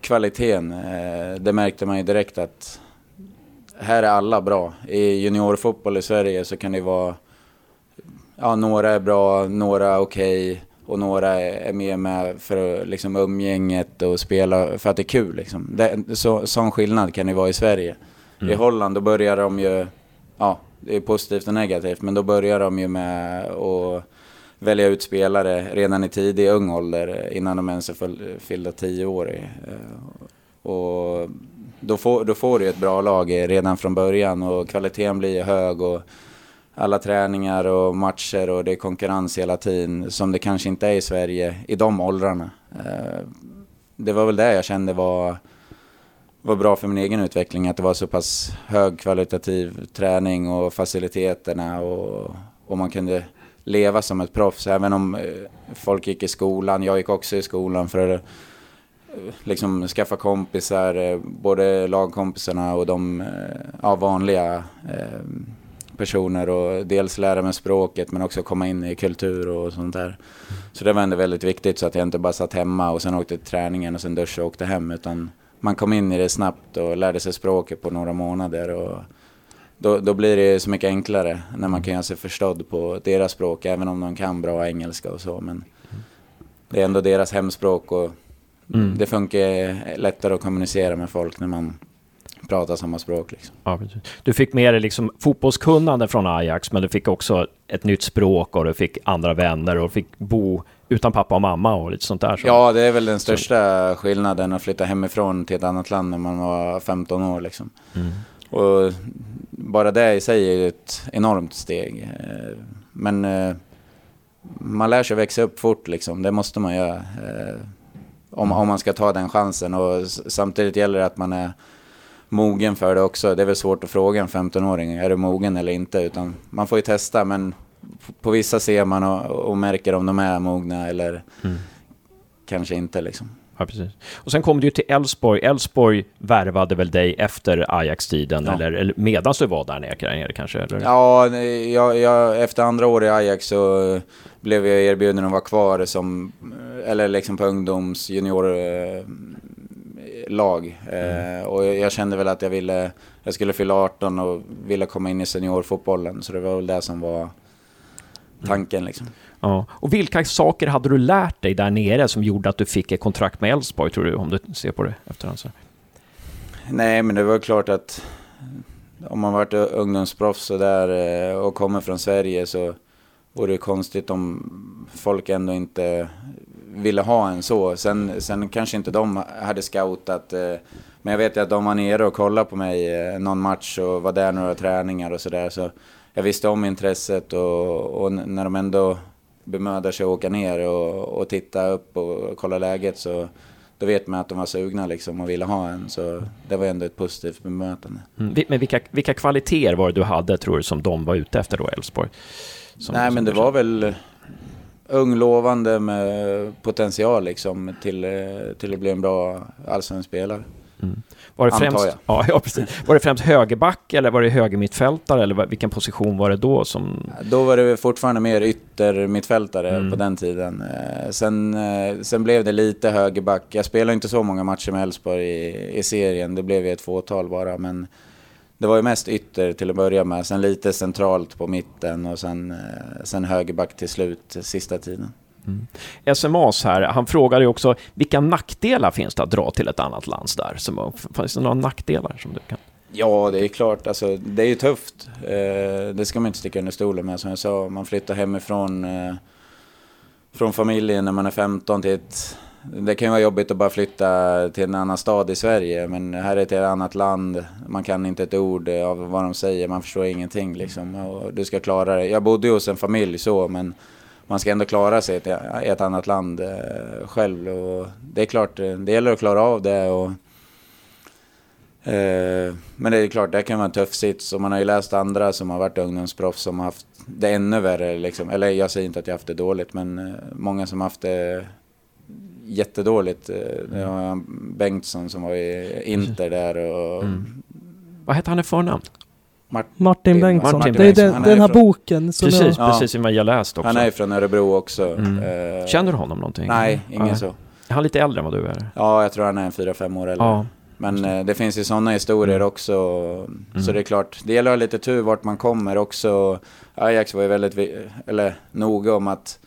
kvaliteten. Eh, det märkte man ju direkt att här är alla bra. I juniorfotboll i Sverige så kan det vara, ja några är bra, några okej. Okay och några är med med för liksom umgänget och spela för att det är kul. Liksom. Det, så, sån skillnad kan det vara i Sverige. Mm. I Holland då börjar de ju, ja det är positivt och negativt, men då börjar de ju med att välja ut spelare redan i tidig ung ålder innan de ens är fyllda tio år. Eh, och då får, då får du ett bra lag redan från början och kvaliteten blir hög. och alla träningar och matcher och det är konkurrens hela tiden som det kanske inte är i Sverige i de åldrarna. Eh, det var väl det jag kände var, var bra för min egen utveckling, att det var så pass högkvalitativ träning och faciliteterna och, och man kunde leva som ett proffs. Även om eh, folk gick i skolan, jag gick också i skolan för att eh, liksom skaffa kompisar, eh, både lagkompisarna och de ja, vanliga personer och dels lära mig språket men också komma in i kultur och sånt där. Så det var ändå väldigt viktigt så att jag inte bara satt hemma och sen åkte till träningen och sen duschade och åkte hem utan man kom in i det snabbt och lärde sig språket på några månader och då, då blir det så mycket enklare när man kan göra sig förstådd på deras språk även om de kan bra engelska och så men det är ändå deras hemspråk och mm. det funkar lättare att kommunicera med folk när man pratar samma språk. Liksom. Ja, du fick med dig liksom fotbollskunnande från Ajax, men du fick också ett nytt språk och du fick andra vänner och fick bo utan pappa och mamma och lite sånt där. Så. Ja, det är väl den största så. skillnaden att flytta hemifrån till ett annat land när man var 15 år. Liksom. Mm. Och bara det i sig är ett enormt steg. Eh, men eh, man lär sig växa upp fort, liksom. det måste man göra. Eh, om, om man ska ta den chansen. Och samtidigt gäller det att man är mogen för det också. Det är väl svårt att fråga en 15-åring, är du mogen eller inte? Utan man får ju testa, men på vissa ser man och, och märker om de är mogna eller mm. kanske inte liksom. Ja, precis. Och sen kom du ju till Elfsborg. Elfsborg värvade väl dig efter Ajax-tiden, ja. eller, eller medan du var där nere, kanske? Eller? Ja, jag, jag, efter andra år i Ajax så blev jag erbjuden att vara kvar som, eller liksom på ungdoms junior lag. Mm. Eh, och jag kände väl att jag ville, jag skulle fylla 18 och ville komma in i seniorfotbollen. Så det var väl det som var tanken liksom. Ja. Och vilka saker hade du lärt dig där nere som gjorde att du fick ett kontrakt med Elfsborg, tror du, om du ser på det efterhand? Så? Nej, men det var klart att om man varit ungdomsproffs och, där, eh, och kommer från Sverige så vore det konstigt om folk ändå inte ville ha en så. Sen, sen kanske inte de hade scoutat. Eh, men jag vet ju att de var nere och kollade på mig eh, någon match och var där några träningar och sådär. Så jag visste om intresset och, och när de ändå bemödar sig att åka ner och, och titta upp och kolla läget så då vet man att de var sugna liksom och ville ha en. Så det var ändå ett positivt bemötande. Mm. Men vilka, vilka kvaliteter var det du hade, tror du, som de var ute efter då, Elfsborg? Nej, men det var väl ung, lovande med potential liksom till, till att bli en bra allsvensk spelare. Mm. Var, det främst, jag. ja, ja, precis. var det främst högerback eller var det högermittfältare eller vilken position var det då som... Då var det fortfarande mer yttermittfältare Mm. på den tiden. Eh, Sen, eh, sen blev det lite högerback. Jag spelade inte så många matcher med Elfsborg i, i serien, det blev ju ett fåtal bara. Men det var ju mest ytter till att börja med, sen lite centralt på mitten och sen, eh, sen högerback till slut, sista tiden. Mm. SMAs här, han frågar ju också vilka nackdelar finns det att dra till ett annat land där? Så, finns det några nackdelar som du kan... Ja, det är klart. Alltså, det är ju tufft. Eh, det ska man inte sticka under stolen med. Som jag sa, man flyttar hemifrån eh, från familjen när man är 15 till ett... Det kan ju vara jobbigt att bara flytta till en annan stad i Sverige, men här är det ett annat land. Man kan inte ett ord eh, av vad de säger, man förstår ingenting liksom. Och du ska klara det. Jag bodde ju hos en familj så, men man ska ändå klara sig i ett, annat land eh, själv. Och det är klart, eh, det gäller att klara av det. Och, Eh, Men det är klart, det kan vara en tuff sits. Och man har ju läst andra som har varit ungdomsproffs som har haft det ännu värre. Liksom. Eller jag säger inte att jag haft det dåligt, men eh, många som haft det jättedåligt. Det har Bengtsson som var i Inter där och Mm. Vad hette han i förnamn? Mart- Martin Bengtsson. Martin det är Bengtsson. den, är den här från- boken som Precis, Ja. precis som jag läst också. han är från Örebro också. Mm. Eh, Känner du honom någonting? Nej, ingen Nej. så. Är han lite äldre än vad du är? Ja, jag tror han är en fyra fem år äldre. Ja. Men eh, det finns ju sådana historier Mm. också. Så Mm. det är klart, det gäller att ha lite tur vart man kommer också. Ajax var ju väldigt, eller noga om att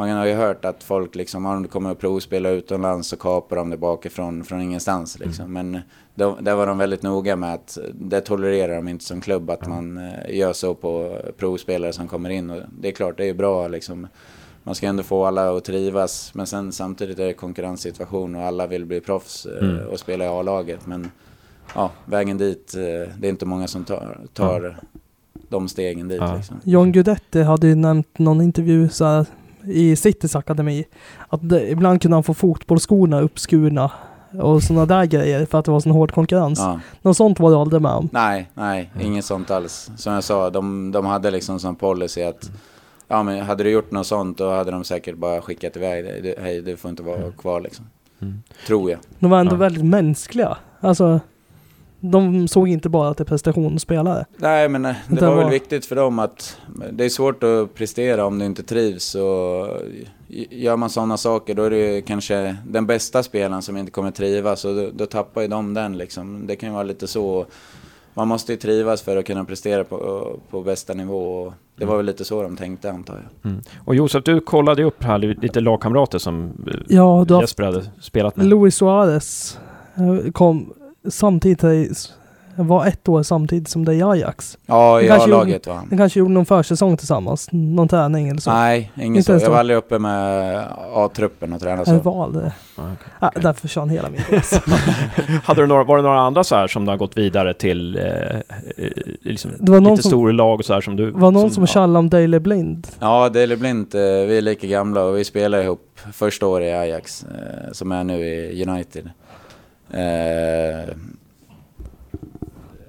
man har ju hört att folk liksom, om de kommer att provspela utomlands så kapar de det bakifrån från ingenstans liksom. Men då, där var de väldigt noga med att det tolererar de inte som klubb att man eh, gör så på provspelare som kommer in. Och det är klart, det är ju bra liksom. Man ska ändå få alla att trivas, men sen samtidigt är det konkurrenssituation och alla vill bli proffs eh, Mm. och spela i A-laget. Men ja, vägen dit, eh, det är inte många som tar, tar de stegen dit. Ja. Liksom. John Guidetti hade ju nämnt någon intervju så här, i Citys akademi att det, ibland kunde han få fotbollsskorna uppskurna och sådana där grejer för att det var sån hård konkurrens. Ja. Något sånt var du aldrig med om. Nej, nej, inget sånt alls. Som jag sa, de, de hade liksom som policy att ja, men hade du gjort något sånt då hade de säkert bara skickat iväg dig. Hej, du får inte vara kvar liksom. Mm. Tror jag. De var ändå Ja. väldigt mänskliga. Alltså, de såg inte bara till prestationsspelare. Nej, men eh, det Det var väl var- viktigt för dem att det är svårt att prestera om du inte trivs. Och gör man sådana saker då är det ju kanske den bästa spelaren som inte kommer trivas och då, då tappar ju de den liksom. Det kan ju vara lite så. Man måste ju trivas för att kunna prestera på, på bästa nivå. Och det var väl lite så de tänkte antar jag. Mm. Och Josef, du kollade upp här lite lagkamrater som eh, Ja, du har haft Jesper hade spelat med. Luis Suarez eh, kom samtidigt, var ett år samtidigt som dig i Ajax. Ja, i A-laget var han. Ni kanske gjorde någon försäsong tillsammans, någon träning eller så. Nej, ingen Inte så. Jag var aldrig uppe med A-truppen och tränade Jag så. valde. Ja, okej. Ah, där försvann hela min. Hade du några, var det några andra så här som har gått vidare till eh, eh, liksom, Det var någon lite som- stora lag och så här som du? var någon som ja. tjallade om Daley Blind. Ja, Daley Blint, eh, vi är lika gamla och vi spelade ihop första året i Ajax, eh, som är nu i United. Eh,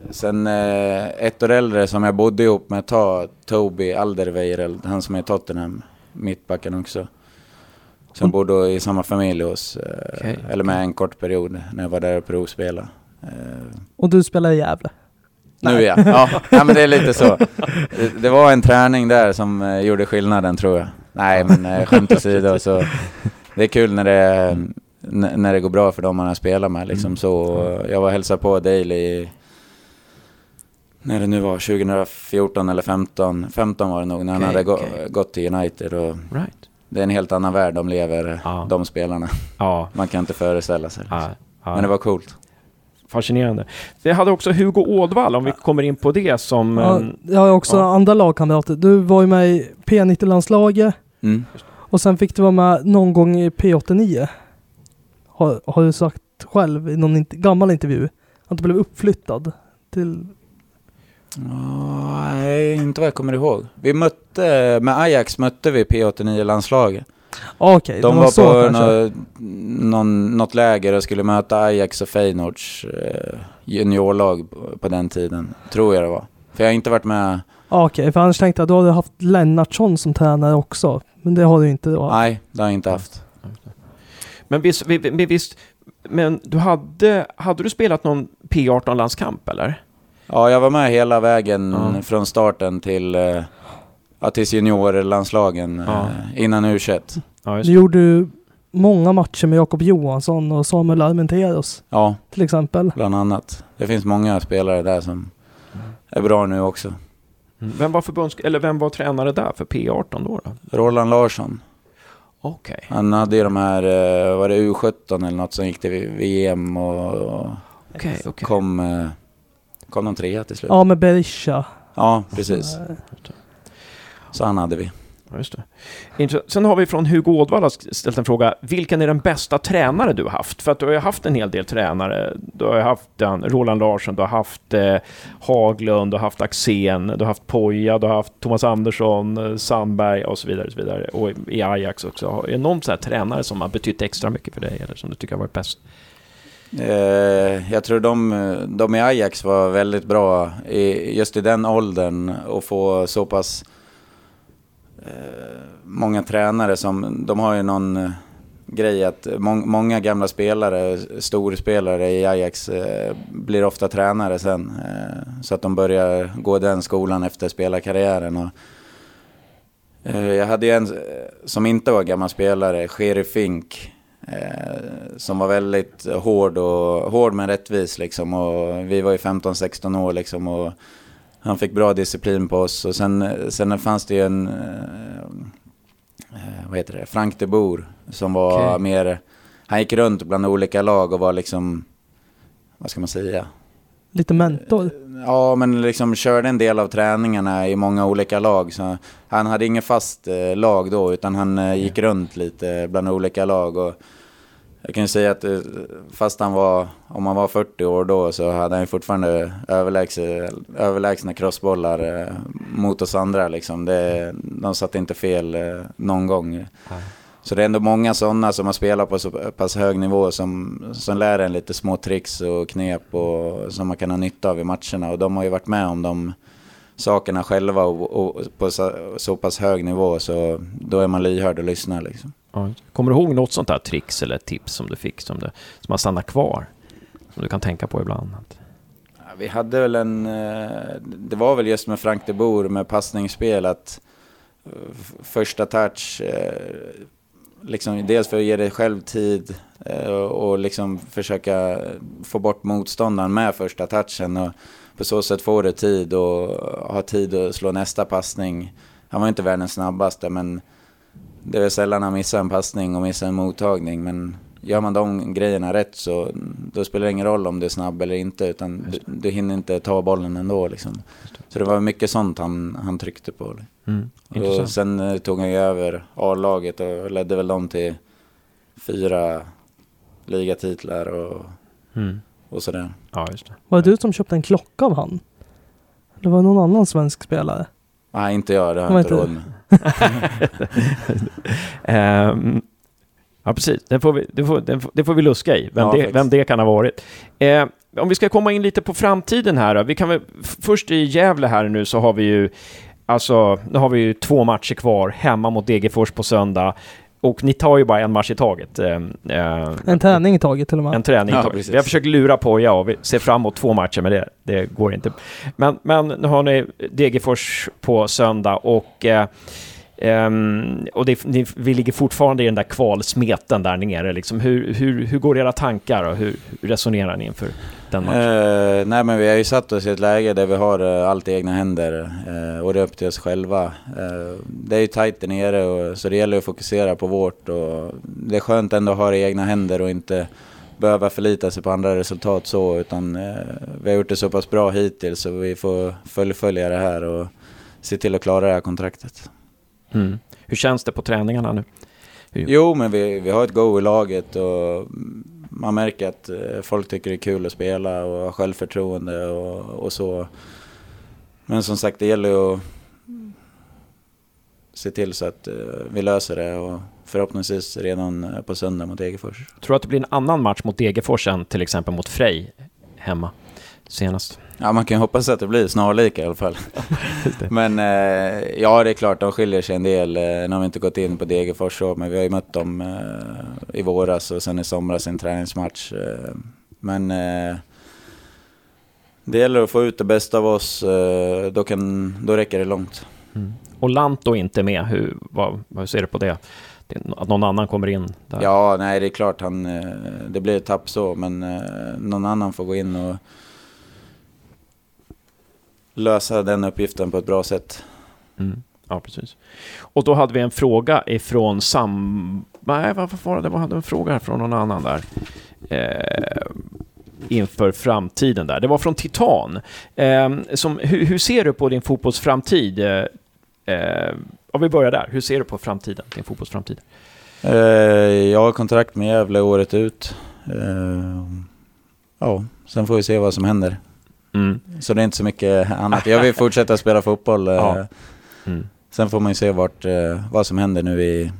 Sen eh, ett år äldre som jag bodde ihop med ett tag, Toby Alderweireld, han som är i Tottenham, mittbacken också. Som Mm. bodde i samma familj hos, eh, Okej, eller med en kort period när jag var där och provspelade. Eh, Och du spelar i Gävle. nu ja. ja. Ja, men det är lite så. Det, det var en träning där som eh, gjorde skillnaden tror jag. Nej, men eh, skämt åsido så. Det är kul när det, när det går bra för dem man har spelat med liksom Mm. så. Jag var och hälsade på Daley när det nu var 2014 eller 15. 15 var det nog när han Okej, hade gå, okej. gått till United och Right. det är en helt annan värld de lever, Ja. de spelarna. Ja, Man kan inte föreställa sig. ja, ja. Men det var coolt. fascinerande. Vi hade också Hugo Ådvall, om vi kommer in på det, som... Ja, eh, jag har också ja. andra lagkamrater. Du var ju med i P90-landslaget Mm. och sen fick du vara med någon gång i P89. Har, har du sagt själv i någon int- gammal intervju. Att du blev uppflyttad till... Nej, inte vad jag kommer ihåg. Vi mötte, med Ajax mötte vi P89-landslaget. Ah, Okej, De det var, så på kanske. nå, någon, något läger och skulle möta Ajax och Feyenoords eh, juniorlag på, den tiden. Tror jag det var. För jag har inte varit med. Ah, Okej, för annars tänkte jag att du hade haft Lennartsson som tränare också. Men det har du inte då. Nej, det har jag inte haft. Men visst, vi- vi- visst men du hade, hade du spelat någon P18-landskamp eller? Ja, jag var med hela vägen Ja. från starten till, eh, ja, tills juniorlandslagen Ja. eh, innan U21. Ja, Du gjorde många matcher med Jakob Johansson och Samuel Armenteros Ja, till exempel. bland annat. Det finns många spelare där som är bra nu också. Mm. Vem var förbunds... Eller vem var tränare där för P18 då? då? Roland Larsson. Okej. Han hade ju de här, eh, var det U17 eller något som gick till VM och, och Okej, okej. kom, eh, kom de trea till slut. Ja, med Berisha. Ja, precis. Så han hade vi. Ja, just det. Sen har vi från Hugo Ådvall ställt en fråga. Vilken är den bästa tränare du har haft? För att du har ju haft en hel del tränare. Du har ju haft den, Roland Larsson, du har haft eh, Haglund, du har haft Axén, du har haft Poja, du har haft Thomas Andersson, eh, Sandberg och så vidare. Och, så vidare. och i Ajax också. Är det någon sån här tränare som har betytt extra mycket för dig eller som du tycker har varit bäst? Eh, jag tror de, de i Ajax var väldigt bra just i den åldern och få så pass eh, många tränare som, de har ju någon eh, grej att må, många gamla spelare, storspelare i Ajax eh, blir ofta tränare sen. Eh, så att de börjar gå den skolan efter spelarkarriären. Och, eh, jag hade ju en eh, som inte var gammal spelare, Sheri Fink. Eh, som var väldigt hård, och, hård men rättvis liksom. Och vi var ju 15-16 år liksom. Och han fick bra disciplin på oss. Och sen, sen fanns det ju en, eh, eh, vad heter det, Frank de Boer. Som var Okej. mer, han gick runt bland olika lag och var liksom, vad ska man säga? Lite mentor. Ja, men liksom körde en del av träningarna i många olika lag. Så han hade ingen fast eh, lag då, utan han eh, gick runt lite bland olika lag. Och jag kan säga att eh, fast han var, om han var 40 år då, så hade han fortfarande överlägsna, överlägsna crossbollar eh, mot oss andra. Liksom. Det, de satt inte fel eh, någon gång. Så det är ändå många sådana som har spelat på så pass hög nivå som, som lär en lite små tricks och knep och, som man kan ha nytta av i matcherna. Och de har ju varit med om de sakerna själva och, och på så, så pass hög nivå så då är man lyhörd och lyssnar liksom. Ja. Kommer du ihåg något sånt där tricks eller tips som du fick som, du, som har stannat kvar? Som du kan tänka på ibland? Vi hade väl en, eh, det var väl just med Frank de Boer med passningsspel att eh, första touch, eh, liksom dels för att ge dig själv tid och liksom försöka få bort motståndaren med första touchen och på så sätt får du tid och ha tid att slå nästa passning. Han var inte världens snabbaste men det är sällan han missar en passning och missar en mottagning men gör man de grejerna rätt så då spelar det ingen roll om du är snabb eller inte utan du, du hinner inte ta bollen ändå liksom. Så det var mycket sånt han, han tryckte på. Mm. Och sen eh, tog han ju över A-laget och ledde väl dem till fyra ligatitlar och, Mm. och sådär. Ja, just det. Var det du som köpte en klocka av han? Det var någon annan svensk spelare. Nej, inte jag, det har Var jag inte inte råd med. Ehm, ja, precis. Det får, vi, det, får, det, får, det får vi luska i, vem, Ja, det, vem det kan ha varit. Eh, om vi ska komma in lite på framtiden här då. Vi kan väl, först i Gävle här nu så har vi ju, alltså, nu har vi ju två matcher kvar, hemma mot Degerfors på söndag. Och ni tar ju bara en match i taget. Eh, eh, En träning i taget till och med. en träning i Ja, taget. precis. Vi har försökt lura på ja, och vi ser fram emot två matcher, men det, det går inte. Men, men nu har ni Degerfors på söndag och, eh, ehm, och det, ni, vi ligger fortfarande i den där kvalsmeten där nere. Liksom. Hur, hur, hur går era tankar och hur, hur resonerar ni inför den matchen? Eh, nej men vi har ju satt oss i ett läge där vi har eh, allt i egna händer eh, och det är upp till oss själva. Det är ju tajt där nere och, så det gäller att fokusera på vårt och det är skönt ändå att ha det i egna händer och inte behöva förlita sig på andra resultat så utan vi har gjort det så pass bra hittills så vi får fullfölja det här och se till att klara det här kontraktet. Mm. Hur känns det på träningarna nu? Jo, men vi, vi har ett go i laget och man märker att eh, folk tycker det är kul att spela och har självförtroende och, och så. Men som sagt, det gäller ju att se till så att eh, vi löser det och förhoppningsvis redan eh, på söndag mot Degerfors. Tror du att det blir en annan match mot Degerfors än till exempel mot Frej hemma? Senast? Ja, man kan ju hoppas att det blir snarlika i alla fall. men eh, ja, det är klart, de skiljer sig en del. Eh, nu har vi inte gått in på Degerfors så, men vi har ju mött dem eh, i våras och sen i somras i en träningsmatch. Eh, men eh, det gäller att få ut det bästa av oss, eh, då, kan, då räcker det långt. Mm. Och Lanto inte med, hur, vad, vad ser du på det? Att någon annan kommer in? Där. Ja, nej det är klart han, det blir ett tapp så, men någon annan får gå in och lösa den uppgiften på ett bra sätt. Mm. Ja, precis. Och då hade vi en fråga ifrån Sam... Nej, vad var det? Det var en fråga från någon annan där. Eh, inför framtiden där. Det var från Titan. Eh, som, hur, hur, ser du på din fotbollsframtid? Eh, eh, om vi börjar där. Hur ser du på framtiden, din fotbollsframtid? Eh, jag har kontrakt med Gävle året ut. Eh, ja, sen får vi se vad som händer. Mm. Så det är inte så mycket annat. Jag vill fortsätta spela fotboll. Ja. Eh, mm. Sen får man ju se vart, eh, vad som händer nu i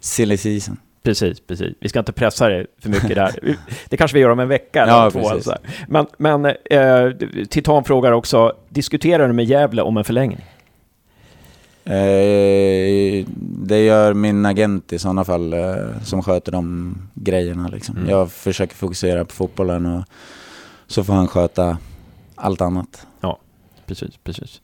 silly season. Precis, precis. Vi ska inte pressa dig för mycket där. Det kanske vi gör om en vecka eller ja, två. Alltså. Men, men eh, Titan frågar också, diskuterar du med Gävle om en förlängning? Eh, det gör min agent i sådana fall, eh, som sköter de grejerna. Liksom. Mm. Jag försöker fokusera på fotbollen och så får han sköta allt annat. Ja, precis, precis.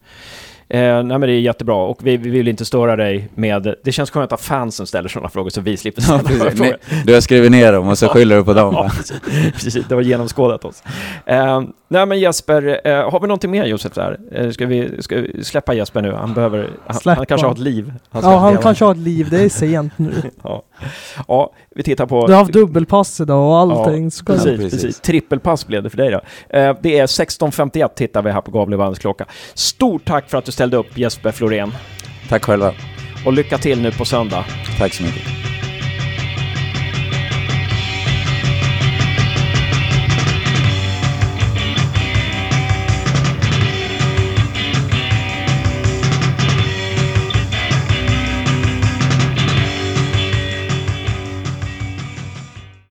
Eh, nej men det är jättebra och vi, vi, vill inte störa dig med... Det känns skönt att fansen ställer sådana frågor så vi slipper ställa ja, frågor. Du har skrivit ner dem och så skyller du på dem. Ja, precis, precis, det har genomskådat oss. Eh, nej men Jesper, eh, har vi någonting mer Josef där? Eh, ska, vi, ska vi släppa Jesper nu? Han behöver... Han, han kanske har ett liv. Han ja, han kanske har ett liv. Det är sent nu. ja. Ja, vi tittar på... Du har haft dubbelpass idag och allting. Ja, precis, precis. precis. Trippelpass blev det för dig då. Eh, det är 16.51 tittar vi här på Gavlevallens klocka. Stort tack för att du ställde upp Jesper Florén. Tack själva. Och lycka till nu på söndag. Tack så mycket.